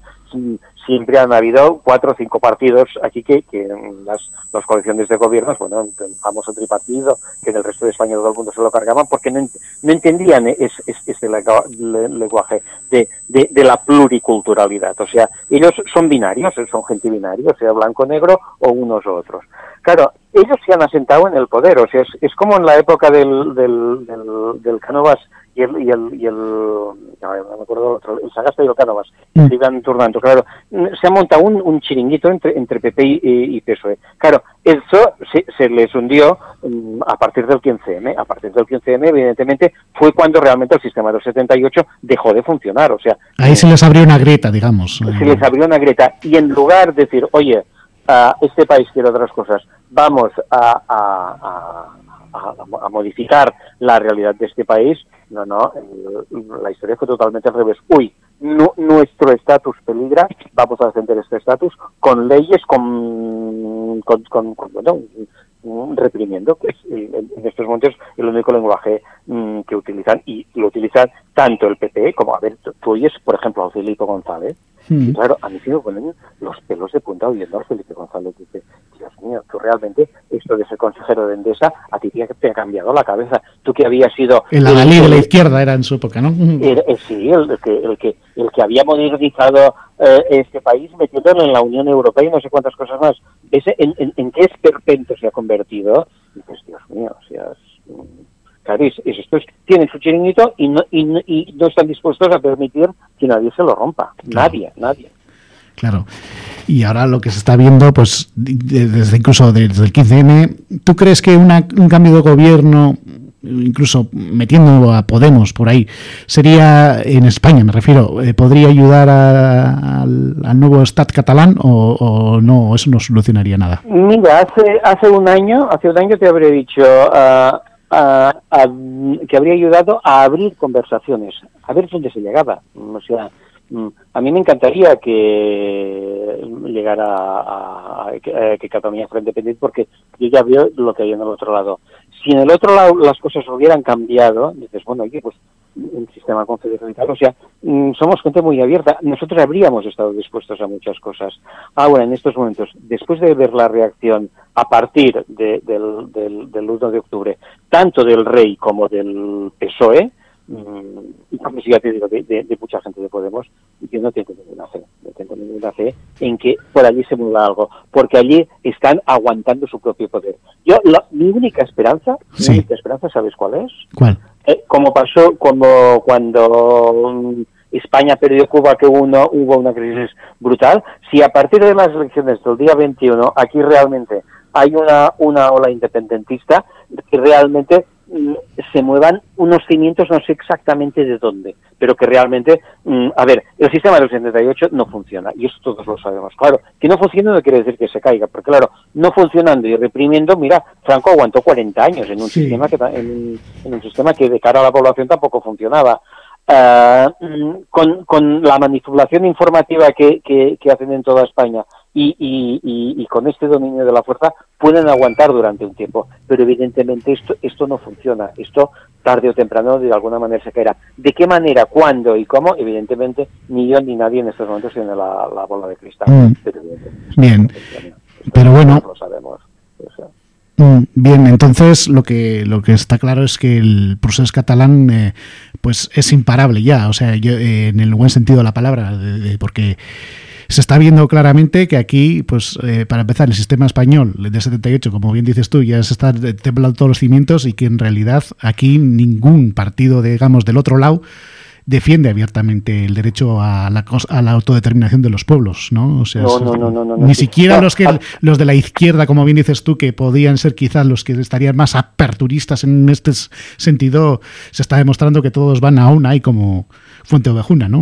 siempre han habido cuatro o cinco partidos aquí que, que las, las coaliciones de gobiernos, bueno, el famoso tripartido, que en el resto de España todo el mundo se lo cargaban, porque no, no entendían ese, ese lenguaje de, de, de la pluriculturalidad. O sea, ellos son binarios, son gente binaria, o sea, blanco, negro o unos otros. Claro, ellos se han asentado en el poder, o sea, es, es como en la época del, del, del, del Canovas y el, y el, y el no, me acuerdo otro, el Sagasta y el Cánovas, mm. se iban turnando. Claro, se ha montado un, un chiringuito entre, entre PP y, y, PSOE. Claro, eso se, se les hundió um, a partir del 15M. A partir del 15M, evidentemente, fue cuando realmente el sistema del 78 dejó de funcionar. O sea, ahí se les abrió una grieta, digamos. Se les abrió una grieta. Y en lugar de decir, oye, uh, este país quiere otras cosas, vamos a, a, a, a modificar la realidad de este país, no, no, la historia fue totalmente al revés. Uy, nuestro estatus peligra, vamos a defender este estatus con leyes, con, con, con, bueno, reprimiendo, que es en estos momentos el único lenguaje mm, que utilizan y lo utilizan tanto el PP como, a ver, tú oyes, por ejemplo, a Felipe González, y claro, a mí sí me ponen los pelos de punta oyendo Felipe González, dice, Dios mío, tú realmente, esto de ser consejero de Endesa, a ti te ha cambiado la cabeza, tú que habías sido... El adalí de la izquierda era en su época, ¿no? Eh, sí, el, que, el, que, el que había modernizado eh, este país metiéndolo en la Unión Europea y no sé cuántas cosas más. Ese, en, en, en qué esperpento se ha convertido? dices, Dios mío, o sea, es, claro, estos tienen su chiringuito y no, y, y, no están dispuestos a permitir que nadie se lo rompa. Claro. Nadie, nadie. Claro. Y ahora lo que se está viendo, pues desde incluso desde el 15M, ¿tú crees que una, un cambio de gobierno incluso metiendo a Podemos por ahí, sería en España, me refiero, eh, ¿podría ayudar al nuevo Stat catalán o, no? Eso no solucionaría nada. Mira, hace hace un año, hace un año te habría dicho ah, ah, que habría ayudado a abrir conversaciones, a ver dónde se llegaba. O sea, mm, a mí me encantaría que llegara a, que, Cataluña fuera independiente porque yo ya veo lo que hay en el otro lado si en el otro lado las cosas hubieran cambiado, dices, bueno, oye, pues un sistema confederal, o sea, mm, somos gente muy abierta, nosotros habríamos estado dispuestos a muchas cosas. Ahora, en estos momentos, después de ver la reacción a partir del, del, del 1 de octubre, tanto del rey como del PSOE, y como ya te digo, de, mucha gente de Podemos, yo no tengo ninguna fe, no tengo ninguna fe en que por allí se mueva algo, porque allí están aguantando su propio poder. Yo, mi única esperanza, mi única esperanza, ¿sabes cuál es? ¿Cuál? Eh, como pasó como cuando mm, España perdió Cuba, que uno, hubo una crisis brutal, si a partir de las elecciones del día 21 aquí realmente hay una, una ola independentista que realmente Mm, se muevan unos cimientos, no sé exactamente de dónde, pero que realmente, mm, a ver, el sistema del 78 no funciona, y eso todos lo sabemos. Claro, que no funcione no quiere decir que se caiga, porque claro, no funcionando y reprimiendo, mira, Franco aguantó 40 años en un sistema que en, un sistema que de cara a la población tampoco funcionaba. Mm, con, con, la manipulación informativa que, que, hacen en toda España y, y, y, con este dominio de la fuerza pueden aguantar durante un tiempo, pero evidentemente esto, esto no funciona, esto tarde o temprano de alguna manera se caerá. ¿De qué manera, cuándo y cómo? Evidentemente ni yo ni nadie en estos momentos tiene la, bola de cristal. Mm. Bien, pero bueno. Lo sabemos. Mm, bien, entonces lo que lo que está claro es que el proceso catalán eh, pues es imparable ya, o sea, yo, eh, en el buen sentido de la palabra, porque se está viendo claramente que aquí, pues eh, para empezar, el sistema español de 78, como bien dices tú, ya se está temblando todos los cimientos y que en realidad aquí ningún partido, digamos, del otro lado defiende abiertamente el derecho a la, a la autodeterminación de los pueblos, ¿no? O sea, ni siquiera los que los de la izquierda, como bien dices tú, que podían ser quizás los que estarían más aperturistas en este sentido, se está demostrando que todos van a una y como fuente ovejuna, ¿no?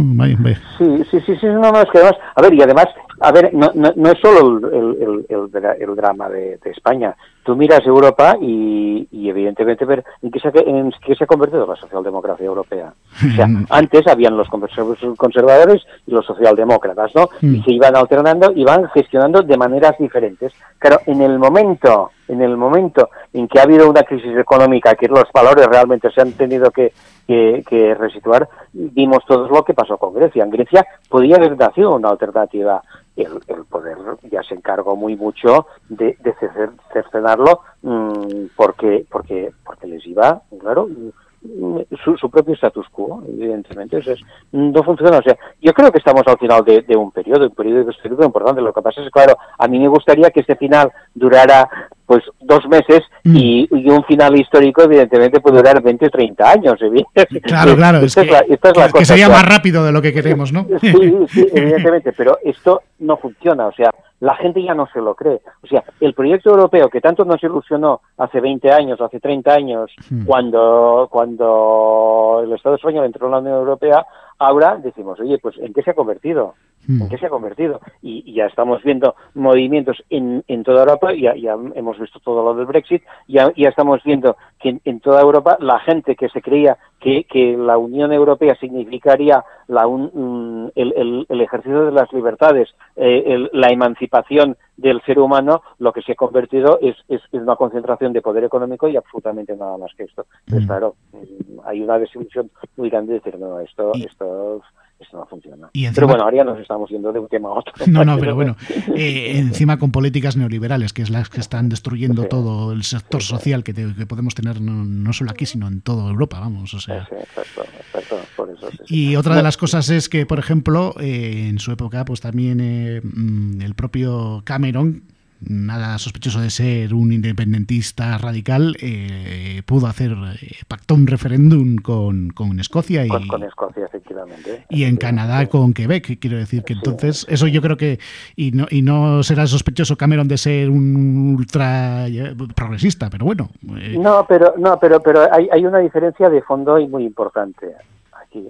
Sí, sí, sí, sí, no, no, es que además, a ver, y además, a ver, no, no, no es solo el, el, el, drama de, de España, tú miras Europa y, evidentemente ver en qué, se, en qué se ha convertido la socialdemocracia europea. O sea, [LAUGHS] antes habían los conservadores y los socialdemócratas, ¿no? Y mm. se iban alternando y van gestionando de maneras diferentes. Claro, en el momento, en el momento en que ha habido una crisis económica, que los valores realmente se han tenido que, que, resituar, vimos todo lo que pasó con Grecia. En Grecia podía haber nacido una alternativa el, poder ya se encargó muy mucho de, de cercenarlo mm, porque porque porque les iba claro su, su, propio status quo, evidentemente. Eso es, no funciona. O sea, yo creo que estamos al final de, de un periodo, un periodo histórico importante. Lo que pasa es, claro, a mí me gustaría que este final durara pues dos meses mm. y, y, un final histórico evidentemente puede durar 20 o 30 años. [LAUGHS] Claro, claro, es, que, sería más rápido de lo que queremos, ¿no? [LAUGHS] Sí, sí, evidentemente, pero esto no funciona, o sea, la gente ya no se lo cree. O sea, el proyecto europeo que tanto nos ilusionó hace 20 años, hace 30 años, cuando, cuando el Estado español entró en la Unión Europea, ahora decimos, oye, pues ¿en qué se ha convertido? ¿En hmm. qué se ha convertido? Y, ya estamos viendo movimientos en, en toda Europa, ya, ya hemos visto todo lo del Brexit, ya, ya estamos viendo que en, toda Europa la gente que se creía que, que la Unión Europea significaría la, un, el, el, ejercicio de las libertades, eh, la emancipación del ser humano, lo que se ha convertido es, es, una concentración de poder económico y absolutamente nada más que esto. Pues claro, mm, hay una desilusión muy grande de decir, no, esto, esto esto no funciona. pero bueno, ahora ya nos estamos yendo de un tema a otro. [LAUGHS] No, no, pero bueno, eh, encima con políticas neoliberales, que es las que están destruyendo todo el sector social que, podemos tener no, solo aquí, sino en toda Europa, vamos, o sea. exacto, exacto, por eso. y otra de las cosas es que, por ejemplo, eh, en su época, pues también eh, mm, el propio Cameron nada sospechoso de ser un independentista radical, eh, pudo hacer, eh, pactó un referéndum con, con Escocia y, con, Escocia, efectivamente. Y en Canadá con Quebec, quiero decir que entonces, eso yo creo que, y no, y no será sospechoso Cameron de ser un ultra eh, progresista, pero bueno. No, pero, no, pero, pero hay, hay una diferencia de fondo y muy importante.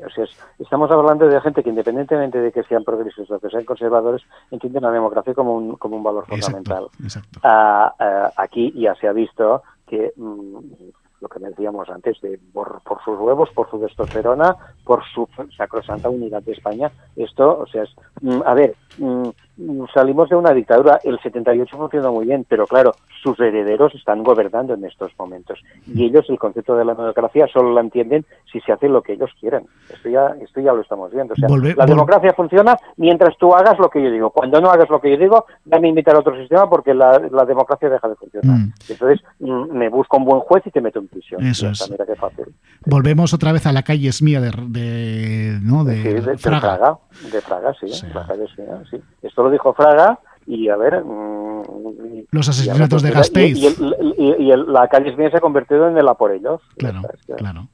O sea, estamos hablando de gente que independientemente de que sean progresistas o que sean conservadores, entienden la democracia como un, como un valor fundamental. Ah, ah, aquí ya se ha visto que mm, lo que decíamos antes, de por, sus huevos, por su testosterona, por su sacrosanta unidad de España, esto, o sea, es, mm, a ver, mm, salimos de una dictadura, el 78 funcionó muy bien, pero claro, sus herederos están gobernando en estos momentos. Y ellos el concepto de la democracia solo la entienden si se hace lo que ellos quieran. Esto ya, esto ya lo estamos viendo. O sea, la democracia funciona mientras tú hagas lo que yo digo. Cuando no hagas lo que yo digo, dame a invitar a otro sistema porque la, democracia deja de funcionar. Mm. Entonces, mm, me busco un buen juez y te meto en prisión. Eso es. Mira qué fácil. Volvemos otra vez a la calle Esmía de, de, ¿no? de, Fraga. De Fraga, sí. La calle sí. Esto lo dijo Fraga y a ver... Mm, los asesinatos de Gasteiz. Y, la calle Esmía se ha convertido en el a por ellos. Claro, claro.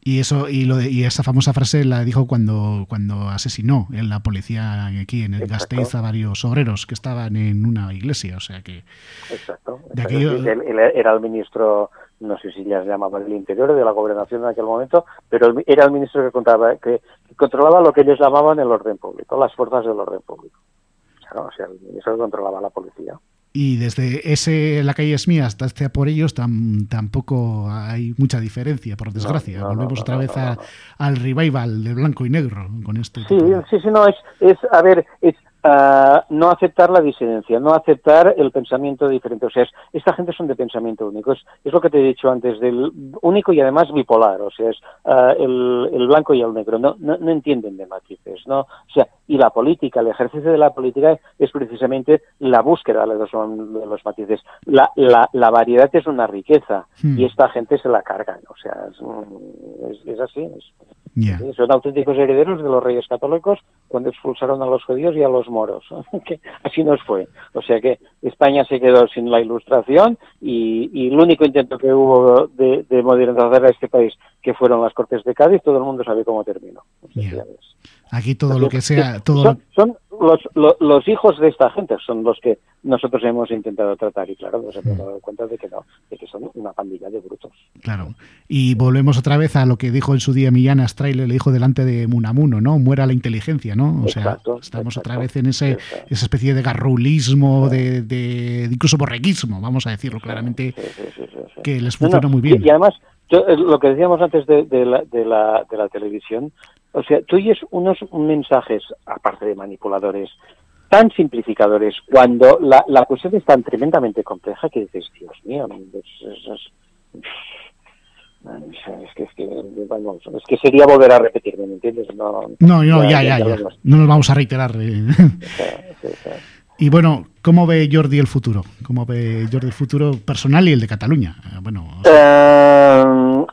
Y eso y, lo y esa famosa frase la dijo cuando cuando asesinó en la policía aquí en el Gasteiz a varios obreros que estaban en una iglesia, o sea que Exacto. era el ministro no sé si ya se llamaba del Interior de la Gobernación en aquel momento, pero era el ministro que contaba que controlaba lo que ellos llamaban el orden público, las fuerzas del orden público. O sea, eso controlaba la policía. Y desde ese la calle es mía hasta este por ellos tampoco hay mucha diferencia, por desgracia. Volvemos otra vez al revival de blanco y negro con este. Sí, sí, sí, no, es, es a ver, es, no aceptar la disidencia, no aceptar el pensamiento diferente. O sea, esta gente son de pensamiento único. Es, lo que te he dicho antes, del único y además bipolar. O sea, es el, blanco y el negro. No, no, entienden de matices. ¿no? O sea, y la política, el ejercicio de la política es precisamente la búsqueda de los, de los matices. La, la, variedad es una riqueza hmm. y esta gente se la cargan. O sea, es, es así. Son auténticos herederos de los reyes católicos cuando expulsaron a los judíos y a los moros. [LAUGHS] así nos fue. O sea que España se quedó sin la ilustración y, el único intento que hubo de, de, modernizar a este país, que fueron las Cortes de Cádiz, todo el mundo sabe cómo terminó. Aquí todo lo que sea... Todo... Son, son los, los, hijos de esta gente son los que nosotros hemos intentado tratar y claro, nos hemos dado cuenta de que no, de que son una pandilla de brutos. Claro. Y volvemos otra vez a lo que dijo en su día Millán Astraile, le dijo delante de Munamuno, ¿no? Muera la inteligencia, ¿no? O sea, estamos otra vez en ese esa especie de garrulismo, de, de, incluso borreguismo, vamos a decirlo claramente, que les funciona muy bien. Y, además, eh, lo que decíamos antes de, de, la, de, la, de la televisión, o sea, tú oyes unos mensajes, aparte de manipuladores, tan simplificadores, cuando la, la cuestión es tan tremendamente compleja que dices, Dios mío, es, que, es, que, es que sería volver a repetirme, ¿me entiendes? No, no, ya, ya, ya, No nos vamos a reiterar. Eh. [LAUGHS] Y bueno, ¿cómo ve Jordi el futuro? ¿Cómo ve Jordi el futuro personal y el de Cataluña? Eh, bueno, eh,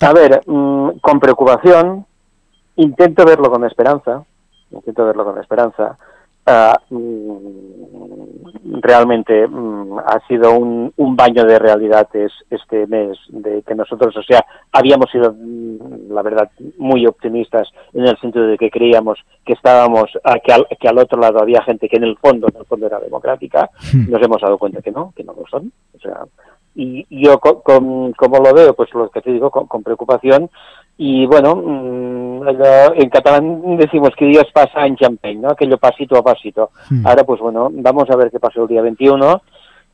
a ver, mm, con preocupación, intento verlo con esperanza, intento verlo con esperanza. Ah, mm, realmente mm, ha sido un, baño de realidad este mes de que nosotros, o sea, habíamos sido, mm, la verdad, muy optimistas en el sentido de que creíamos que estábamos, que, al, que al otro lado había gente que en el fondo, en el fondo era democrática. Hmm. Nos hemos dado cuenta que no, que no lo son. O sea, y yo, como lo veo, pues lo que te digo, con preocupación, y bueno, mm, en catalán decimos que Dios pasa en champagne, ¿no? Aquello pasito a pasito. Hmm. Ahora, pues bueno, vamos a ver qué pasa el día 21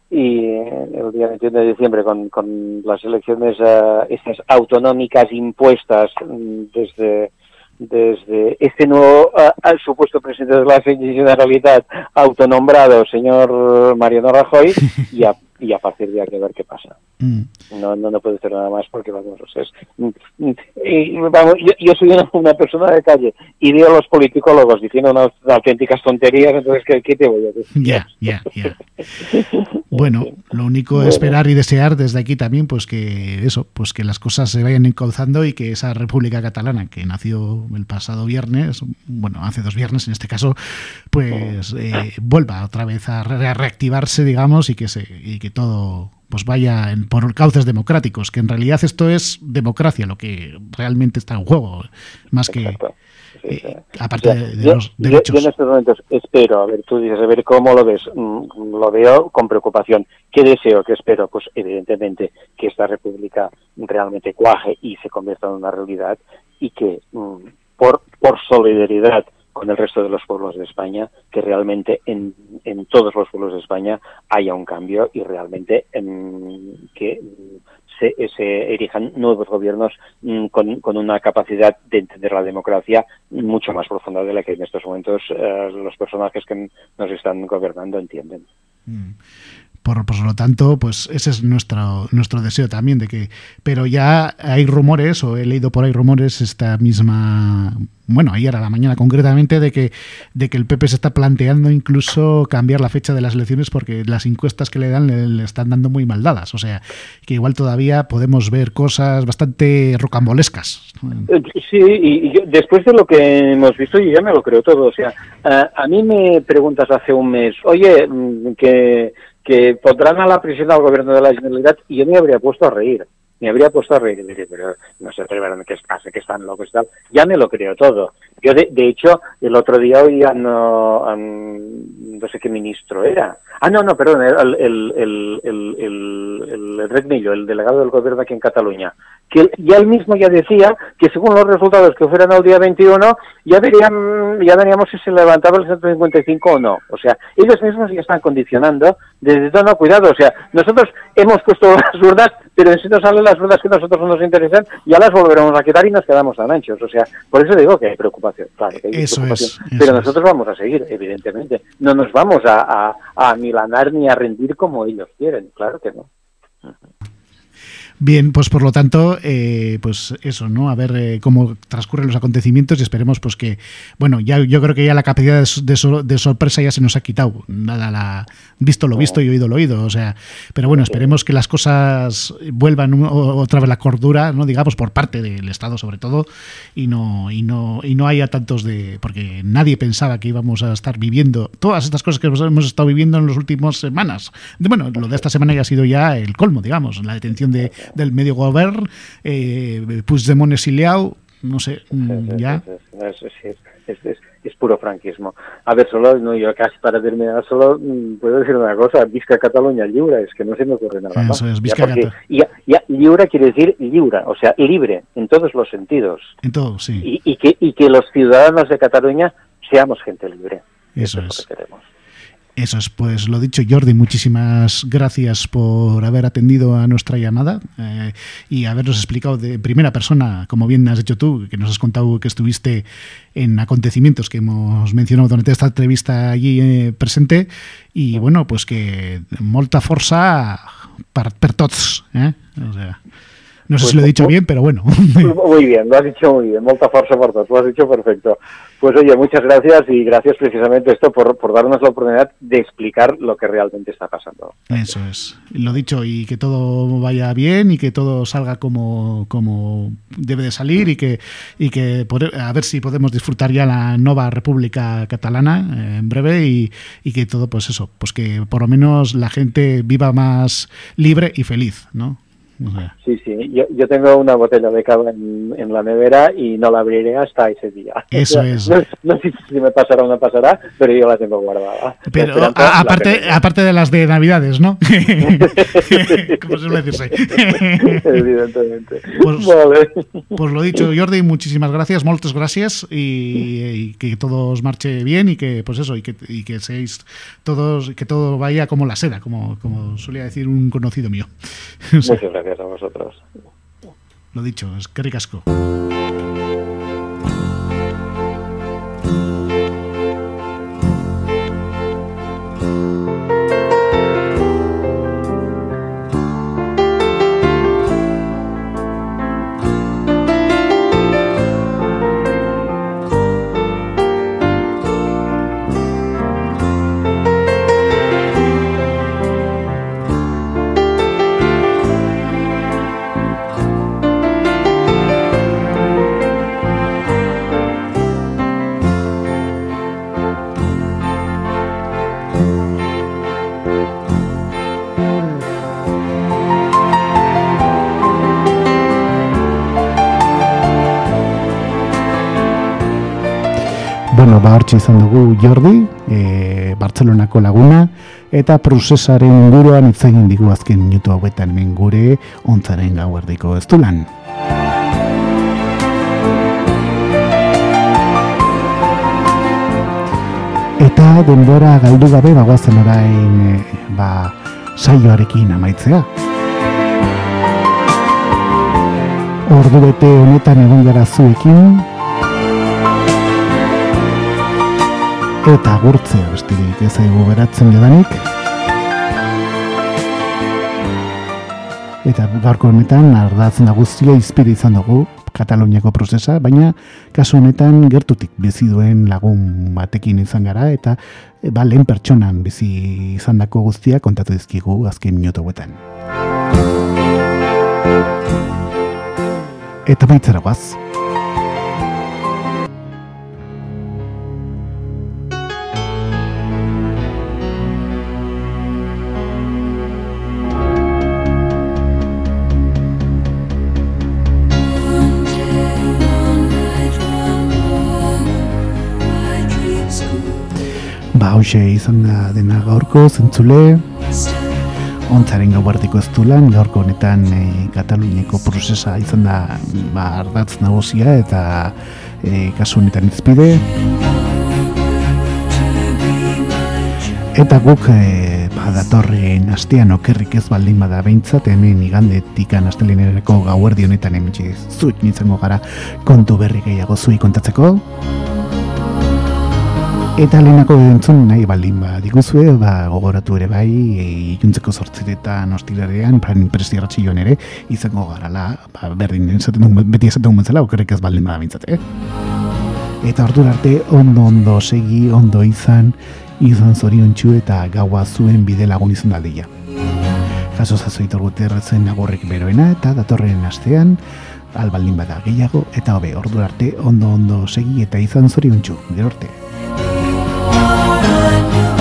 y el día 21 de diciembre con, con las elecciones uh, estas autonómicas impuestas mm, desde desde este nuevo uh, supuesto presidente de la Generalitat autonombrado, señor Mariano Rajoy, [LAUGHS] y a, y a partir de aquí a ver qué pasa. Mm. No, no, no puede ser nada más porque vamos, es, mm, mm, y, vamos yo, soy una, persona de calle y veo a los políticos diciendo unas auténticas tonterías, entonces ¿qué, qué te voy a decir? Ya, ya, ya. Bueno, lo único es esperar y desear desde aquí también, pues que eso, pues que las cosas se vayan encauzando y que esa República Catalana que nació el pasado viernes, bueno, hace dos viernes en este caso, pues eh, vuelva otra vez a reactivarse, digamos, y que se y que todo pues vaya en, por cauces democráticos, que en realidad esto es democracia, lo que realmente está en juego, más que eh, aparte de, los derechos. Yo, en estos momentos espero, a ver, tú dices, a ver cómo lo ves, mm, lo veo con preocupación. ¿Qué deseo? ¿Qué espero? Pues evidentemente que esta república realmente cuaje y se convierta en una realidad y que mm, por, por solidaridad con el resto de los pueblos de España, que realmente en, en todos los pueblos de España haya un cambio y realmente en, que se, erijan nuevos gobiernos mm, con, con, una capacidad de entender la democracia mucho más profunda de la que en estos momentos eh, los personajes que nos están gobernando entienden. Mm. Por, por, lo tanto, pues ese es nuestro, nuestro deseo también de que. Pero ya hay rumores, o he leído por ahí rumores esta misma. Bueno, ayer a la mañana concretamente, de que, de que el PP se está planteando incluso cambiar la fecha de las elecciones porque las encuestas que le dan le, están dando muy mal dadas. O sea, que igual todavía podemos ver cosas bastante rocambolescas. Sí, y, después de lo que hemos visto, yo ya me lo creo todo. O sea, a, a mí me preguntas hace un mes, oye, mm, que que pondrán a la prisión al gobierno de la Generalitat y yo me habría puesto a reír. Me habría puesto a reír y decir, pero no se atreverán pase, que están locos y tal. Ya me lo creo todo. Yo, de, de hecho, el otro día oía, no, no sé qué ministro era. Ah, no, no, perdón, el, el, el, el, el, el el delegado del gobierno aquí en Cataluña, que ya él mismo ya decía que según los resultados que fueran al día 21, ya verían, ya veríamos si se levantaba el 155 o no. O sea, ellos mismos ya están condicionando desde todo, no, cuidado, o sea, nosotros hemos puesto [LAUGHS] las urnas, pero si nos salen las urnas que a nosotros no nos interesan, ya las volveremos a quitar y nos quedamos tan anchos. O sea, por eso digo que hay preocupación, claro, que hay eso preocupación. pero nosotros vamos a seguir, evidentemente. No nos vamos a, a, a milanar ni a rendir como ellos quieren, claro que no. Bien, pues por lo tanto, eh, pues eso, ¿no? A ver eh, cómo transcurren los acontecimientos y esperemos pues que, bueno, ya yo creo que ya la capacidad de, de, sorpresa ya se nos ha quitado. Nada, la visto lo visto y oído lo oído, o sea, pero bueno, esperemos que las cosas vuelvan otra vez la cordura, ¿no? Digamos, por parte del Estado sobre todo, y no, y no, y no haya tantos de. porque nadie pensaba que íbamos a estar viviendo todas estas cosas que hemos estado viviendo en las últimas semanas. Bueno, lo de esta semana ya ha sido ya el colmo, digamos, la detención de del medio gobierno, eh, Puigdemont exiliado, no sé, mm, ya. Es, puro franquismo. A ver, solo, no, yo casi para terminar, solo mm, puedo decir una cosa, Vizca Cataluña libre, es que no se me ocurre nada más. Eso es, Vizca ya, ya, quiere decir libre, o sea, libre, en todos los sentidos. En todos, sí. Y, y, que, y que los ciudadanos de Cataluña seamos gente libre. Eso, es. Lo que queremos. Eso es, pues lo dicho, Jordi, muchísimas gracias por haber atendido a nuestra llamada eh, y habernos explicado de primera persona, como bien has hecho tú, que nos has contado que estuviste en acontecimientos que hemos mencionado durante esta entrevista allí eh, presente y bueno, pues que molta forza per, per tots, eh? O sea, no sé pues, si lo he dicho bien, pero bueno. [LAUGHS] Muy bien, lo has dicho muy bien, molta fuerza por lo has dicho perfecto. Pues oye, muchas gracias y gracias precisamente esto por, por darnos la oportunidad de explicar lo que realmente está pasando. Eso es, lo dicho, y que todo vaya bien y que todo salga como, como debe de salir y que, y que a ver si podemos disfrutar ya la nueva República Catalana eh, en breve y, y que todo, pues eso, pues que por lo menos la gente viva más libre y feliz, ¿no? Sí, sí, yo, yo, tengo una botella de cava en, en, la nevera y no la abriré hasta ese día. Eso [LAUGHS] es. No, no, sé si me pasará o no pasará, pero yo la tengo guardada. Pero a, aparte, aparte de las de Navidades, ¿no? [LAUGHS] Como suele decirse. Evidentemente. Pues, vale. pues lo dicho, Jordi, muchísimas gracias, muchas gracias y, y, que todo os marche bien y que, pues eso, y que, y que seáis todos, que todo vaya como la seda, como, como solía decir un conocido mío. [LAUGHS] Muchas gracias gracias a vosotros. Lo dicho, es que ricasco. Izan dugu Jordi, e, Bartzelonako laguna, eta procesaren inguruan itzegin digu azken minutu hauetan hemen gure ontzaren gauerdiko ez du lan. Eta denbora galdu gabe bagoazen orain e, ba, saioarekin amaitzea. Ordu bete honetan egon gara zuekin, eta gurtzea bestirik ez aigu beratzen jadanik. Eta gaurko honetan ardatzen guztia izpide izan dugu Kataloniako prozesa, baina kasu honetan gertutik bizi duen lagun batekin izan gara eta e, ba, lehen pertsonan bizi izan dako guztia kontatu dizkigu azken minutu guetan. Eta baitzera guaz. Hause izan da dena gaurko zentzule? Ontzaren gauartiko ez lan gaurko honetan e, Kataluniako prozesa izan da ba, ardatz nagosia eta e, kasu honetan izpide eta guk e, ba, datorren astean okerrik ez baldin bada behintzat hemen igandetik astelenerako gauerdi honetan hemen zuik nintzen gara kontu berri gehiago zui kontatzeko Eta lehenako entzun nahi baldin ba, diguzue, ba, gogoratu ere bai, e, juntzeko sortziretan ostilarean, impresi joan ere, izango garala, ba, berdin, esaten duen, beti esaten duen zela, okerrek ez baldin bada bintzat, eh? Eta ordu arte, ondo ondo segi, ondo izan, izan zorion txu eta gaua zuen bide lagun izan daldia. Jaso zazoitor guterretzen agorrek beroena eta datorren astean, albaldin bada gehiago, eta hobe, ordu arte, ondo ondo segi eta izan zorion txu, gero arte. on.